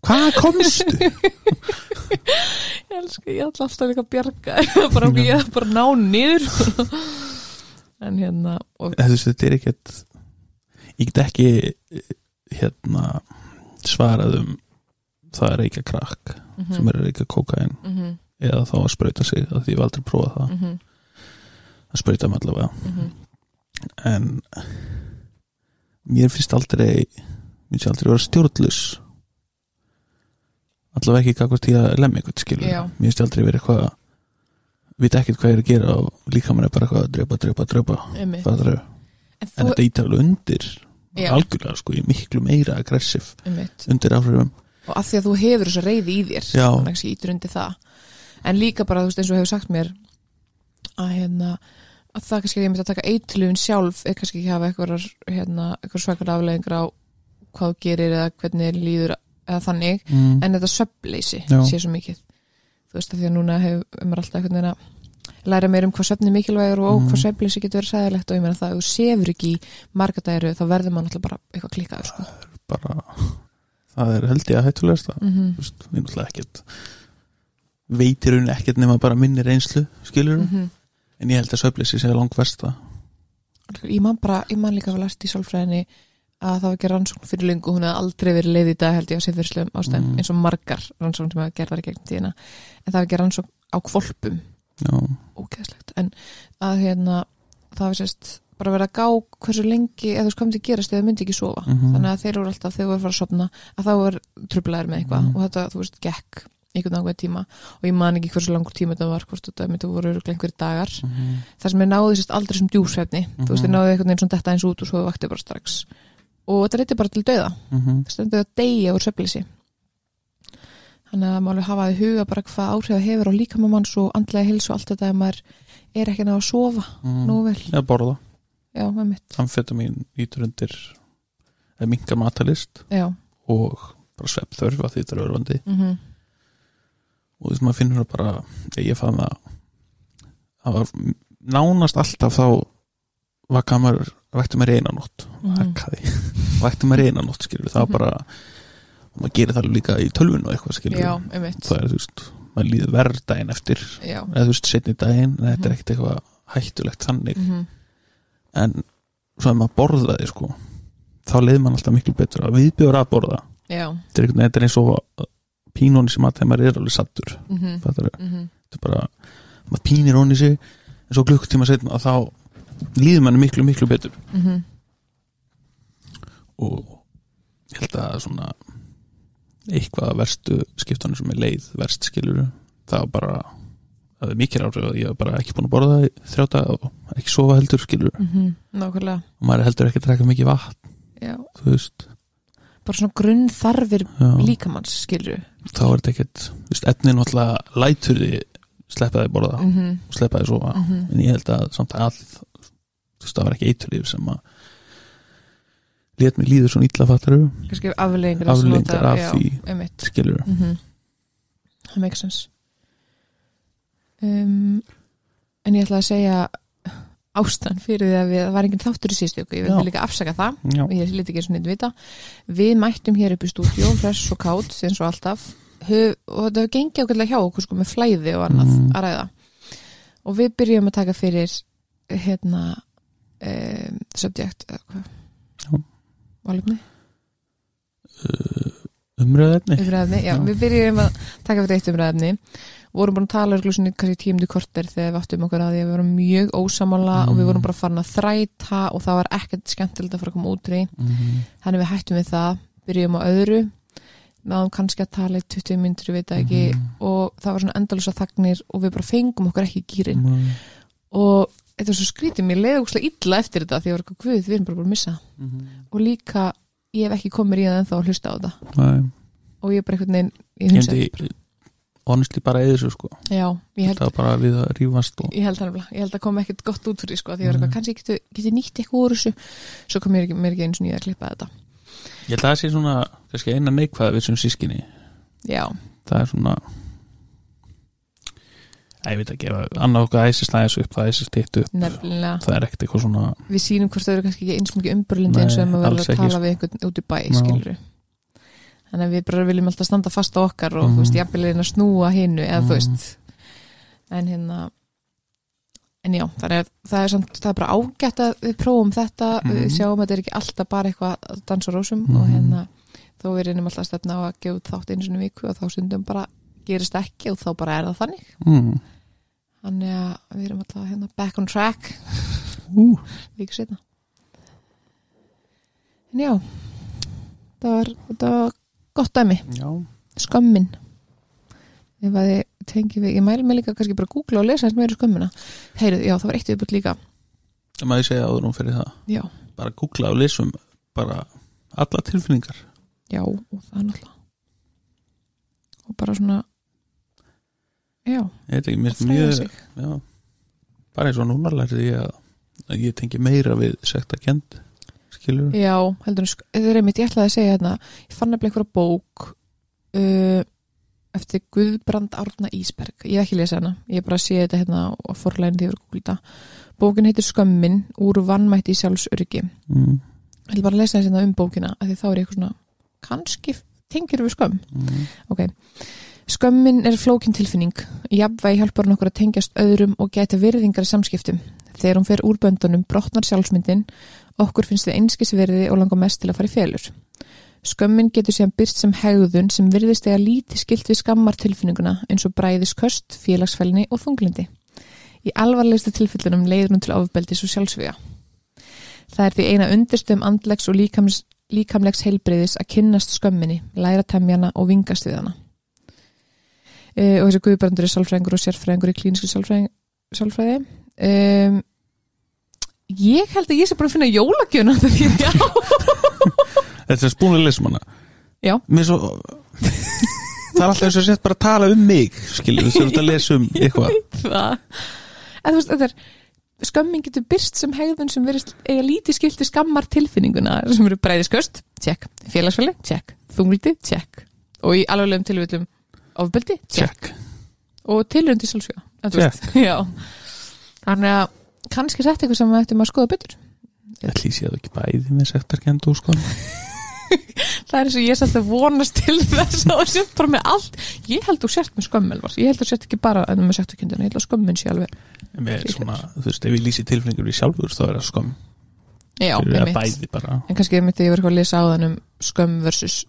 [SPEAKER 2] Hvað komstu?
[SPEAKER 1] Ég elska, ég ætla alltaf líka að bjarga bara ég bara ná niður. En hérna og,
[SPEAKER 2] veist, þetta er ekkert ég get ekki hérna svarað um það er ekki krakk
[SPEAKER 1] mm
[SPEAKER 2] sem er ekki kokain
[SPEAKER 1] -hmm,
[SPEAKER 2] eða þá að sprauta sig að því ég hef aldrei prófað það.
[SPEAKER 1] Mm -hmm,
[SPEAKER 2] að sprauta mig allavega.
[SPEAKER 1] Mm -hmm.
[SPEAKER 2] en mér finnst aldrei mér finnst aldrei vera stjórnlus allavega ekki kakvart í að lemja eitthvað skilur
[SPEAKER 1] Já.
[SPEAKER 2] mér finnst aldrei vera eitthvað vita ekkert hvað ég er að gera og líka mér er bara eitthvað að drepa, drepa, drepa það er,
[SPEAKER 1] en
[SPEAKER 2] en
[SPEAKER 1] þú,
[SPEAKER 2] þetta ítar alveg undir
[SPEAKER 1] Já.
[SPEAKER 2] algjörlega sko, ég er miklu meira aggressiv
[SPEAKER 1] einmitt
[SPEAKER 2] undir áhrifum
[SPEAKER 1] og að því að þú hefur þessa reyði í þér þannig að ítur undir það en líka bara, þú veist, eins og hefur sagt mér að hérna að það kannski ég myndi að taka eitlugun sjálf er kannski ekki hafa eitthvað, hérna, eitthvað svakar afleðingar á hvað gerir eða hvernig líður eða þannig,
[SPEAKER 2] mm.
[SPEAKER 1] en þetta söfnleysi
[SPEAKER 2] Já.
[SPEAKER 1] sé svo mikið þú veist, að því að núna hefur maður alltaf einhvern veginn að læra meir um hvað söfni er mikilvægur og
[SPEAKER 2] Mhm.
[SPEAKER 1] hvað söfnleysi getur verið sæðilegt og ég meina það, ef þú sefur ekki í marga dæru þá verður maður alltaf bara eitthvað klikkaður sko.
[SPEAKER 2] bara það er held ég að hættulegast það
[SPEAKER 1] mm
[SPEAKER 2] þú veist, við náttúrulega ekkert veitir hún ekkert nema bara minni reynslu skilur,
[SPEAKER 1] -hmm.
[SPEAKER 2] en ég held að söfleysi sé langt versta
[SPEAKER 1] ég man bara, ég man líka að last í sálfræðinni að það var ekki rannsókn fyrir lengu hún hefði aldrei verið leið í dag held ég á siðferðslegum ástæðum
[SPEAKER 2] Mm.
[SPEAKER 1] eins og margar rannsókn sem hafa gerðar í gegn tíðina en það var ekki rannsókn á kvolpum ógeðslegt. En að hérna það var sérst bara verið að gá hversu lengi eða þú sko til gerast eða myndi ekki sofa.
[SPEAKER 2] Mhm.
[SPEAKER 1] þannig að þeir eru alltaf þegar þú voru að fara að sopna að þá er trublaðir með eitthvað.
[SPEAKER 2] Mhm.
[SPEAKER 1] og þetta þú veist gekk einhvern ákveð tíma. Og ég man ekki hversu langur tíma þetta var hvort þetta myndi voru einhverjir dagar.
[SPEAKER 2] Mhm.
[SPEAKER 1] það sem er náði sérst aldrei sem djúsvefni þú veist,
[SPEAKER 2] Mhm.
[SPEAKER 1] þeir náði einhvern veginn svona detta eins út og svo vakti bara strax. Og þetta reyndi bara til dauða
[SPEAKER 2] Mhm.
[SPEAKER 1] það stendur að deyja úr söflisi þannig að maður alveg hafa í huga bara hvað áhrif það hefur á líkamamanns og andlega hils og allt þetta ef maður er ekki að ná að sofa
[SPEAKER 2] Mhm.
[SPEAKER 1] nú vel,
[SPEAKER 2] eða borða,
[SPEAKER 1] já, með mitt
[SPEAKER 2] amfetamin ítur undir eða minka matalist
[SPEAKER 1] já,
[SPEAKER 2] og bara svepp þörf að því þetta er örfandi
[SPEAKER 1] mm
[SPEAKER 2] og þú veist maður finnur það bara ég fann það það var nánast alltaf þá vakka maður vakti maður eina nótt.
[SPEAKER 1] Mhm.
[SPEAKER 2] vakkaði, vakti maður eina nótt skilur það var
[SPEAKER 1] Mhm.
[SPEAKER 2] bara og maður gerir það líka í tölvun og eitthvað skilur
[SPEAKER 1] já,
[SPEAKER 2] það er þú veist, maður líður verð daginn eftir.
[SPEAKER 1] Já,
[SPEAKER 2] eða þú veist, setni daginn en þetta er
[SPEAKER 1] Mhm.
[SPEAKER 2] ekkert eitthvað hættulegt þannig.
[SPEAKER 1] Mm
[SPEAKER 2] en svo að maður borðaði sko þá leið maður alltaf miklu betur að viðbjóður að borða. Þetta er, þetta er eins og pínóni sem að maður er alveg sattur
[SPEAKER 1] mm
[SPEAKER 2] þetta er,
[SPEAKER 1] -hmm.
[SPEAKER 2] þetta er bara maður pínir honni sig en svo klukkutíma setna að þá líður manni miklu miklu betur.
[SPEAKER 1] Mhm.
[SPEAKER 2] og ég held að svona eitthvað verstu skiptunum sem er leið verst skilur það var bara það er mikil áhrif að ég hef bara ekki búin að borða í þrjáta og ekki sofa heldur skilur
[SPEAKER 1] Mhm. nákvæmlega
[SPEAKER 2] og maður heldur ekki að drekka mikið vatn
[SPEAKER 1] já.
[SPEAKER 2] þú veist
[SPEAKER 1] bara svona grunn þarfir líkamanns skilur
[SPEAKER 2] þá er þetta ekkert þú veist, efnin náttúrulega lætur því sleppa því borða
[SPEAKER 1] mm -hmm.
[SPEAKER 2] og sleppa því sofa
[SPEAKER 1] Mhm.
[SPEAKER 2] en ég held að samt að þú veist það var ekki eiturlíf sem að let mig líður svona illa fattaru Afleiðingar af því.
[SPEAKER 1] einmitt.
[SPEAKER 2] skilur
[SPEAKER 1] mm -hmm. það makes sense. Um, en ég ætla að segja ástan fyrir því að við, það var enginn þáttur í síðustu ykkur, ég
[SPEAKER 2] Já.
[SPEAKER 1] vildi líka afsaka það.
[SPEAKER 2] Já,
[SPEAKER 1] og ég liti ekki svona neitt vita. Við mættum hér upp í stúdíu hress og kátt eins og alltaf. Hö, og þetta hefur gengið ákveðlega hjá okkur sko með flæði og annað
[SPEAKER 2] Mm.
[SPEAKER 1] að ræða. Og við byrjum að taka fyrir hérna um, subject eða hvað
[SPEAKER 2] Já.
[SPEAKER 1] Málefni?
[SPEAKER 2] umröðefni
[SPEAKER 1] umræðefni, já,
[SPEAKER 2] Já.
[SPEAKER 1] við byrjum að taka fyrir eitt umræðefni vorum búin að tala í kannski tímdu korter þegar við áttum okkur að því að við vorum mjög ósamála og við
[SPEAKER 2] Mm.
[SPEAKER 1] vorum bara farin að þræta og það var ekkert skemmtilegt að fara að koma út í
[SPEAKER 2] Mhm.
[SPEAKER 1] þannig við hættum við það, byrjum á öðru náðum kannski að tala í 20 myndir við veit ekki
[SPEAKER 2] Mhm.
[SPEAKER 1] og það var svona endalusa þagnir og við bara fengum okkur ekki gýrin
[SPEAKER 2] Mhm.
[SPEAKER 1] og þetta var svo skrítið, mér leiði ókslega illa eftir þetta því ég var eitthvað guð, við erum bara búin að missa.
[SPEAKER 2] Mhm.
[SPEAKER 1] og líka, ég hef ekki komið í það ennþá að hlusta á þetta.
[SPEAKER 2] Nei,
[SPEAKER 1] og ég er bara einhvern veginn, ég
[SPEAKER 2] ég
[SPEAKER 1] hunsa
[SPEAKER 2] myndi honestly bara eða þessu sko.
[SPEAKER 1] Já, ég held
[SPEAKER 2] það var bara við að rífast og
[SPEAKER 1] ég held ég held að koma ekkert gott út fyrir því, sko, því ég var
[SPEAKER 2] Nei.
[SPEAKER 1] eitthvað, kannski getur geti nýtt eitthvað úr þessu? Svo kom mér ekki, mér ekki eins og nýja að klippa þetta.
[SPEAKER 2] Ég held að það sé svona kannski eina neikvæða við sem sískinni
[SPEAKER 1] já,
[SPEAKER 2] það er svona ég veit ekki, annað okkar æsist aðeins upp, það æsist hitt upp
[SPEAKER 1] nefnilega
[SPEAKER 2] það er ekkert eitthvað svona
[SPEAKER 1] við sýnum hvort þau eru kannski ekki eins mikið umburlindi eins og ef maður verður að tala
[SPEAKER 2] sko.
[SPEAKER 1] við einhvern út í bæ,
[SPEAKER 2] Já.
[SPEAKER 1] skilur þannig að við bara viljum alltaf standa fast á okkar og
[SPEAKER 2] Mhm.
[SPEAKER 1] þú veist, jafnvel einn að snúa hinnu eða þú
[SPEAKER 2] Mhm.
[SPEAKER 1] veist en hérna en já, það er, það er, samt, það er bara ágætt að við prófum þetta við
[SPEAKER 2] Mhm.
[SPEAKER 1] sjáum að þetta er ekki alltaf bara eitthvað að dansa rósum
[SPEAKER 2] Mhm.
[SPEAKER 1] og hérna þó við reynum alltaf að stefna á að gefa þátt einu sinni í viku og þá stundum bara gerist ekki og þá bara er það þannig
[SPEAKER 2] mm.
[SPEAKER 1] Þannig að við erum alltaf hérna back on track.
[SPEAKER 2] Ú,
[SPEAKER 1] viku setna en já það var, það var gott dæmi.
[SPEAKER 2] Já,
[SPEAKER 1] skömmin. Ef að þið tengi við, ég mæli mig líka kannski bara að googla og lesa þess meira um skömmina. Heyrðu, já það var eitt viðbútt líka.
[SPEAKER 2] Það maður segja áður um fyrir það.
[SPEAKER 1] Já,
[SPEAKER 2] bara googla og lesum bara alla tilfinningar.
[SPEAKER 1] Já og það er náttúrulega. Og bara svona já,
[SPEAKER 2] ég ekki, mjög já, bara eins og núna lærði ég að, að ég tengi meira við sekta kend skilur
[SPEAKER 1] Já, heldur þetta er einmitt, ég ætlaði að segja hérna ég fann nefnilega einhverja bók uh, eftir Guðbrand Árna Ísberg, ég hef ekki lesað hana ég bara sé þetta hérna á forlæðin því að vera gúlita bókin heitir Skömmin úr vannmætti í sjálfsöryggi.
[SPEAKER 2] Mm.
[SPEAKER 1] ég vil bara lesa þess hérna um bókina því þá er ég eitthvað svona kannski tengir við skömm.
[SPEAKER 2] Mm.
[SPEAKER 1] Ok, skömmin er flókin tilfinning. Jafnvægi hjálpar hann okkur að tengjast öðrum og gæta virðingar samskiptum. Þegar hún fer úr böndunum brotnar sjálfsmyndin, okkur finnst þið einskisverði og langar mest til að fara í felur. Skömmin getur síðan byrst sem hegðun sem virðist eða lítið skilt við skammar tilfinninguna eins og bræðisköst, félagsfælni og þunglindi. Í alvarlegsta tilfellunum leiður hún til ofbeldis og sjálfsviga. Það er því eina undirstöðum andlegs og líkamlegs heilbreyðis að kynnast skömminni, læra temjana og vingast við hana. E, og þessi guðbrandur er sálfræðingur og sérfræðingur í klínisku sálfræði. Um, ég held að ég sé bara að finna jólagjöna því að já,
[SPEAKER 2] Þetta er spúnlega lesum hana
[SPEAKER 1] Já.
[SPEAKER 2] Svo Það er alltaf eins og sett bara að tala um mig Skilur þú ert að lesa um eitthvað.
[SPEAKER 1] En þú veist, þetta er skömmin getur byrst sem hegðun sem verist eiga lítið skilti skammar tilfinninguna sem eru bræðisköst, tjekk, félagsfæli, tjekk, þungliti, tjekk og í alveglegum tilvillum ofbeldi,
[SPEAKER 2] Check.
[SPEAKER 1] Og tilröndi sjálfsvíða þú þannig að kannski þetta eitthvað sem við ættum að skoða betur.
[SPEAKER 2] Ég ætli sé það ekki bæði með sektarkendu sko.
[SPEAKER 1] Það er eins og ég sett að vonast til þess að þú sért bara með allt. Ég held þú sért með skömmel ég held þú sért ekki bara að með sektakindina ég held að skömmin sé alveg
[SPEAKER 2] er svona, þú veist, ef ég lýsi tilfinningur í sjálfur þá er það skömm.
[SPEAKER 1] Já,
[SPEAKER 2] að
[SPEAKER 1] en kannski myndi ég verið að lesa á þann um skömm versus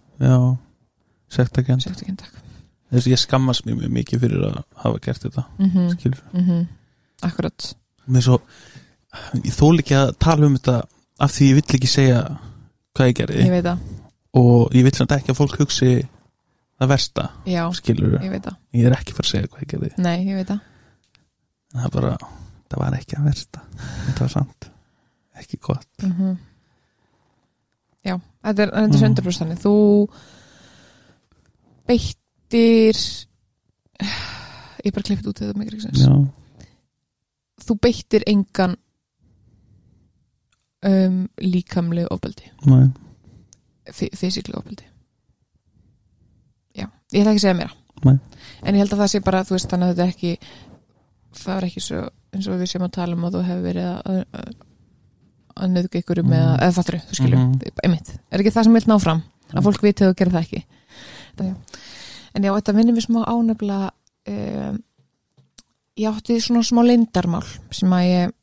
[SPEAKER 2] sektarkend Þess að ég skammast mér mjög mikið fyrir að hafa gert þetta
[SPEAKER 1] mm
[SPEAKER 2] Skilur.
[SPEAKER 1] -hmm. akkurat.
[SPEAKER 2] Svo, ég þól ekki að tala um þetta af því ég vill ekki segja hvað ég gerði.
[SPEAKER 1] Ég
[SPEAKER 2] og ég vill samt ekki að fólk hugsi það versta,
[SPEAKER 1] já,
[SPEAKER 2] skilur.
[SPEAKER 1] ég
[SPEAKER 2] ég er ekki fyrir að segja hvað ég gerði.
[SPEAKER 1] Nei, ég veit það.
[SPEAKER 2] Það er bara, það var ekki að versta. Þetta var samt ekki gott.
[SPEAKER 1] Mm já, þetta er, þetta er
[SPEAKER 2] Mm.
[SPEAKER 1] 100% þannig. Þú beittir ég bara klippið út þetta sens
[SPEAKER 2] já,
[SPEAKER 1] þú beittir engan um, líkamlegu ofbeldi.
[SPEAKER 2] Næ,
[SPEAKER 1] fysiklega ofbeldi. Já, ég ætla ekki að segja
[SPEAKER 2] Nei.
[SPEAKER 1] en ég held að það sé bara þú veist þannig að þetta er ekki það er ekki svo eins og við séum að tala um að þú hefur verið að, að, að nöðga ykkur um
[SPEAKER 2] Mhm.
[SPEAKER 1] eða, fattur þú skilur, mm
[SPEAKER 2] Mhm.
[SPEAKER 1] einmitt. Er ekki það sem vil ná fram? Að fólk viti að þú gerir það ekki. Það, já. En já, þetta minnir mér smá ánefla um, ég átti svona smá lindarmál sem að ég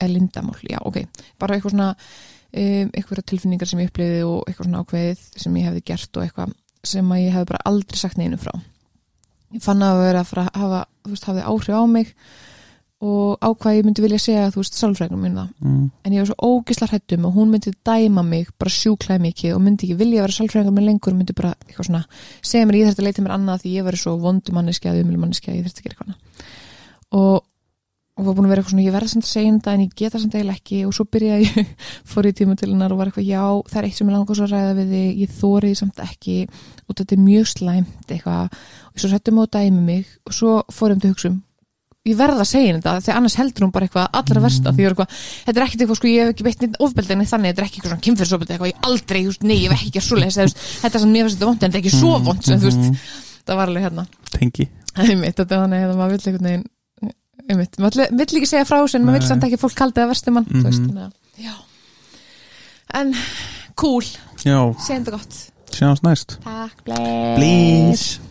[SPEAKER 1] er lindamál, já, ok. Bara eitthvað svona um, eitthvað tilfinningar sem ég uppliði og eitthvað svona ákveðið sem ég hefði gert og eitthvað sem að ég hefði bara aldrei sagt neinu frá. Ég fann að vera að fara að hafa þú veist, hafði áhrif á mig og ákvað ég myndi vilja segja þú veist, sálfræðingum minn það.
[SPEAKER 2] Mm,
[SPEAKER 1] en ég var svo ógislar hættum og hún myndi dæma mig bara sjúklaði mikið og myndi ekki vilja vera sálfræðingar með lengur myndi bara eitthvað svona segja mér ég þurfti að leita mér annað því ég var svo vondumanniski að umilmanniski að ég þurfti að gera eitthvað og, og var búin að vera eitthvað svona ég verða samt að segja þetta en ég geta samt eiginlega ekki og svo byrjaði ég fór í tíma til hennar og var eitthvað já það er eitt sem ég langar svo að ræða við þig ég þóri því samt ekki og þetta er mjög slæmt eitthvað. Og svo settum við á dæmi mig og svo fórum til hugsa um ég verða að segja þetta því annars heldur hún bara eitthvað allra versta því er eitthvað, þetta er ekkert eitthvað sko ég hef ekki beitt neitt ofbeldi en þannig, þetta er ekki eitthvað svona kynferðsofbeldi eitthvað, ég aldrei, veist, nei, ég hef ekki að veist, þetta er svona mér finnst þetta vond en þetta er ekki svo vond sem þú veist, það var alveg hérna.
[SPEAKER 2] Tengi.
[SPEAKER 1] Þetta er þannig að maður vill veginn einmitt, maður vill- ekki segja frá en maður vill samt ekki að fólk kaldi það versti mann að, já. En, cool, segjum þetta gott.
[SPEAKER 2] Sjáumst næst.
[SPEAKER 1] Takk, bless.
[SPEAKER 2] Please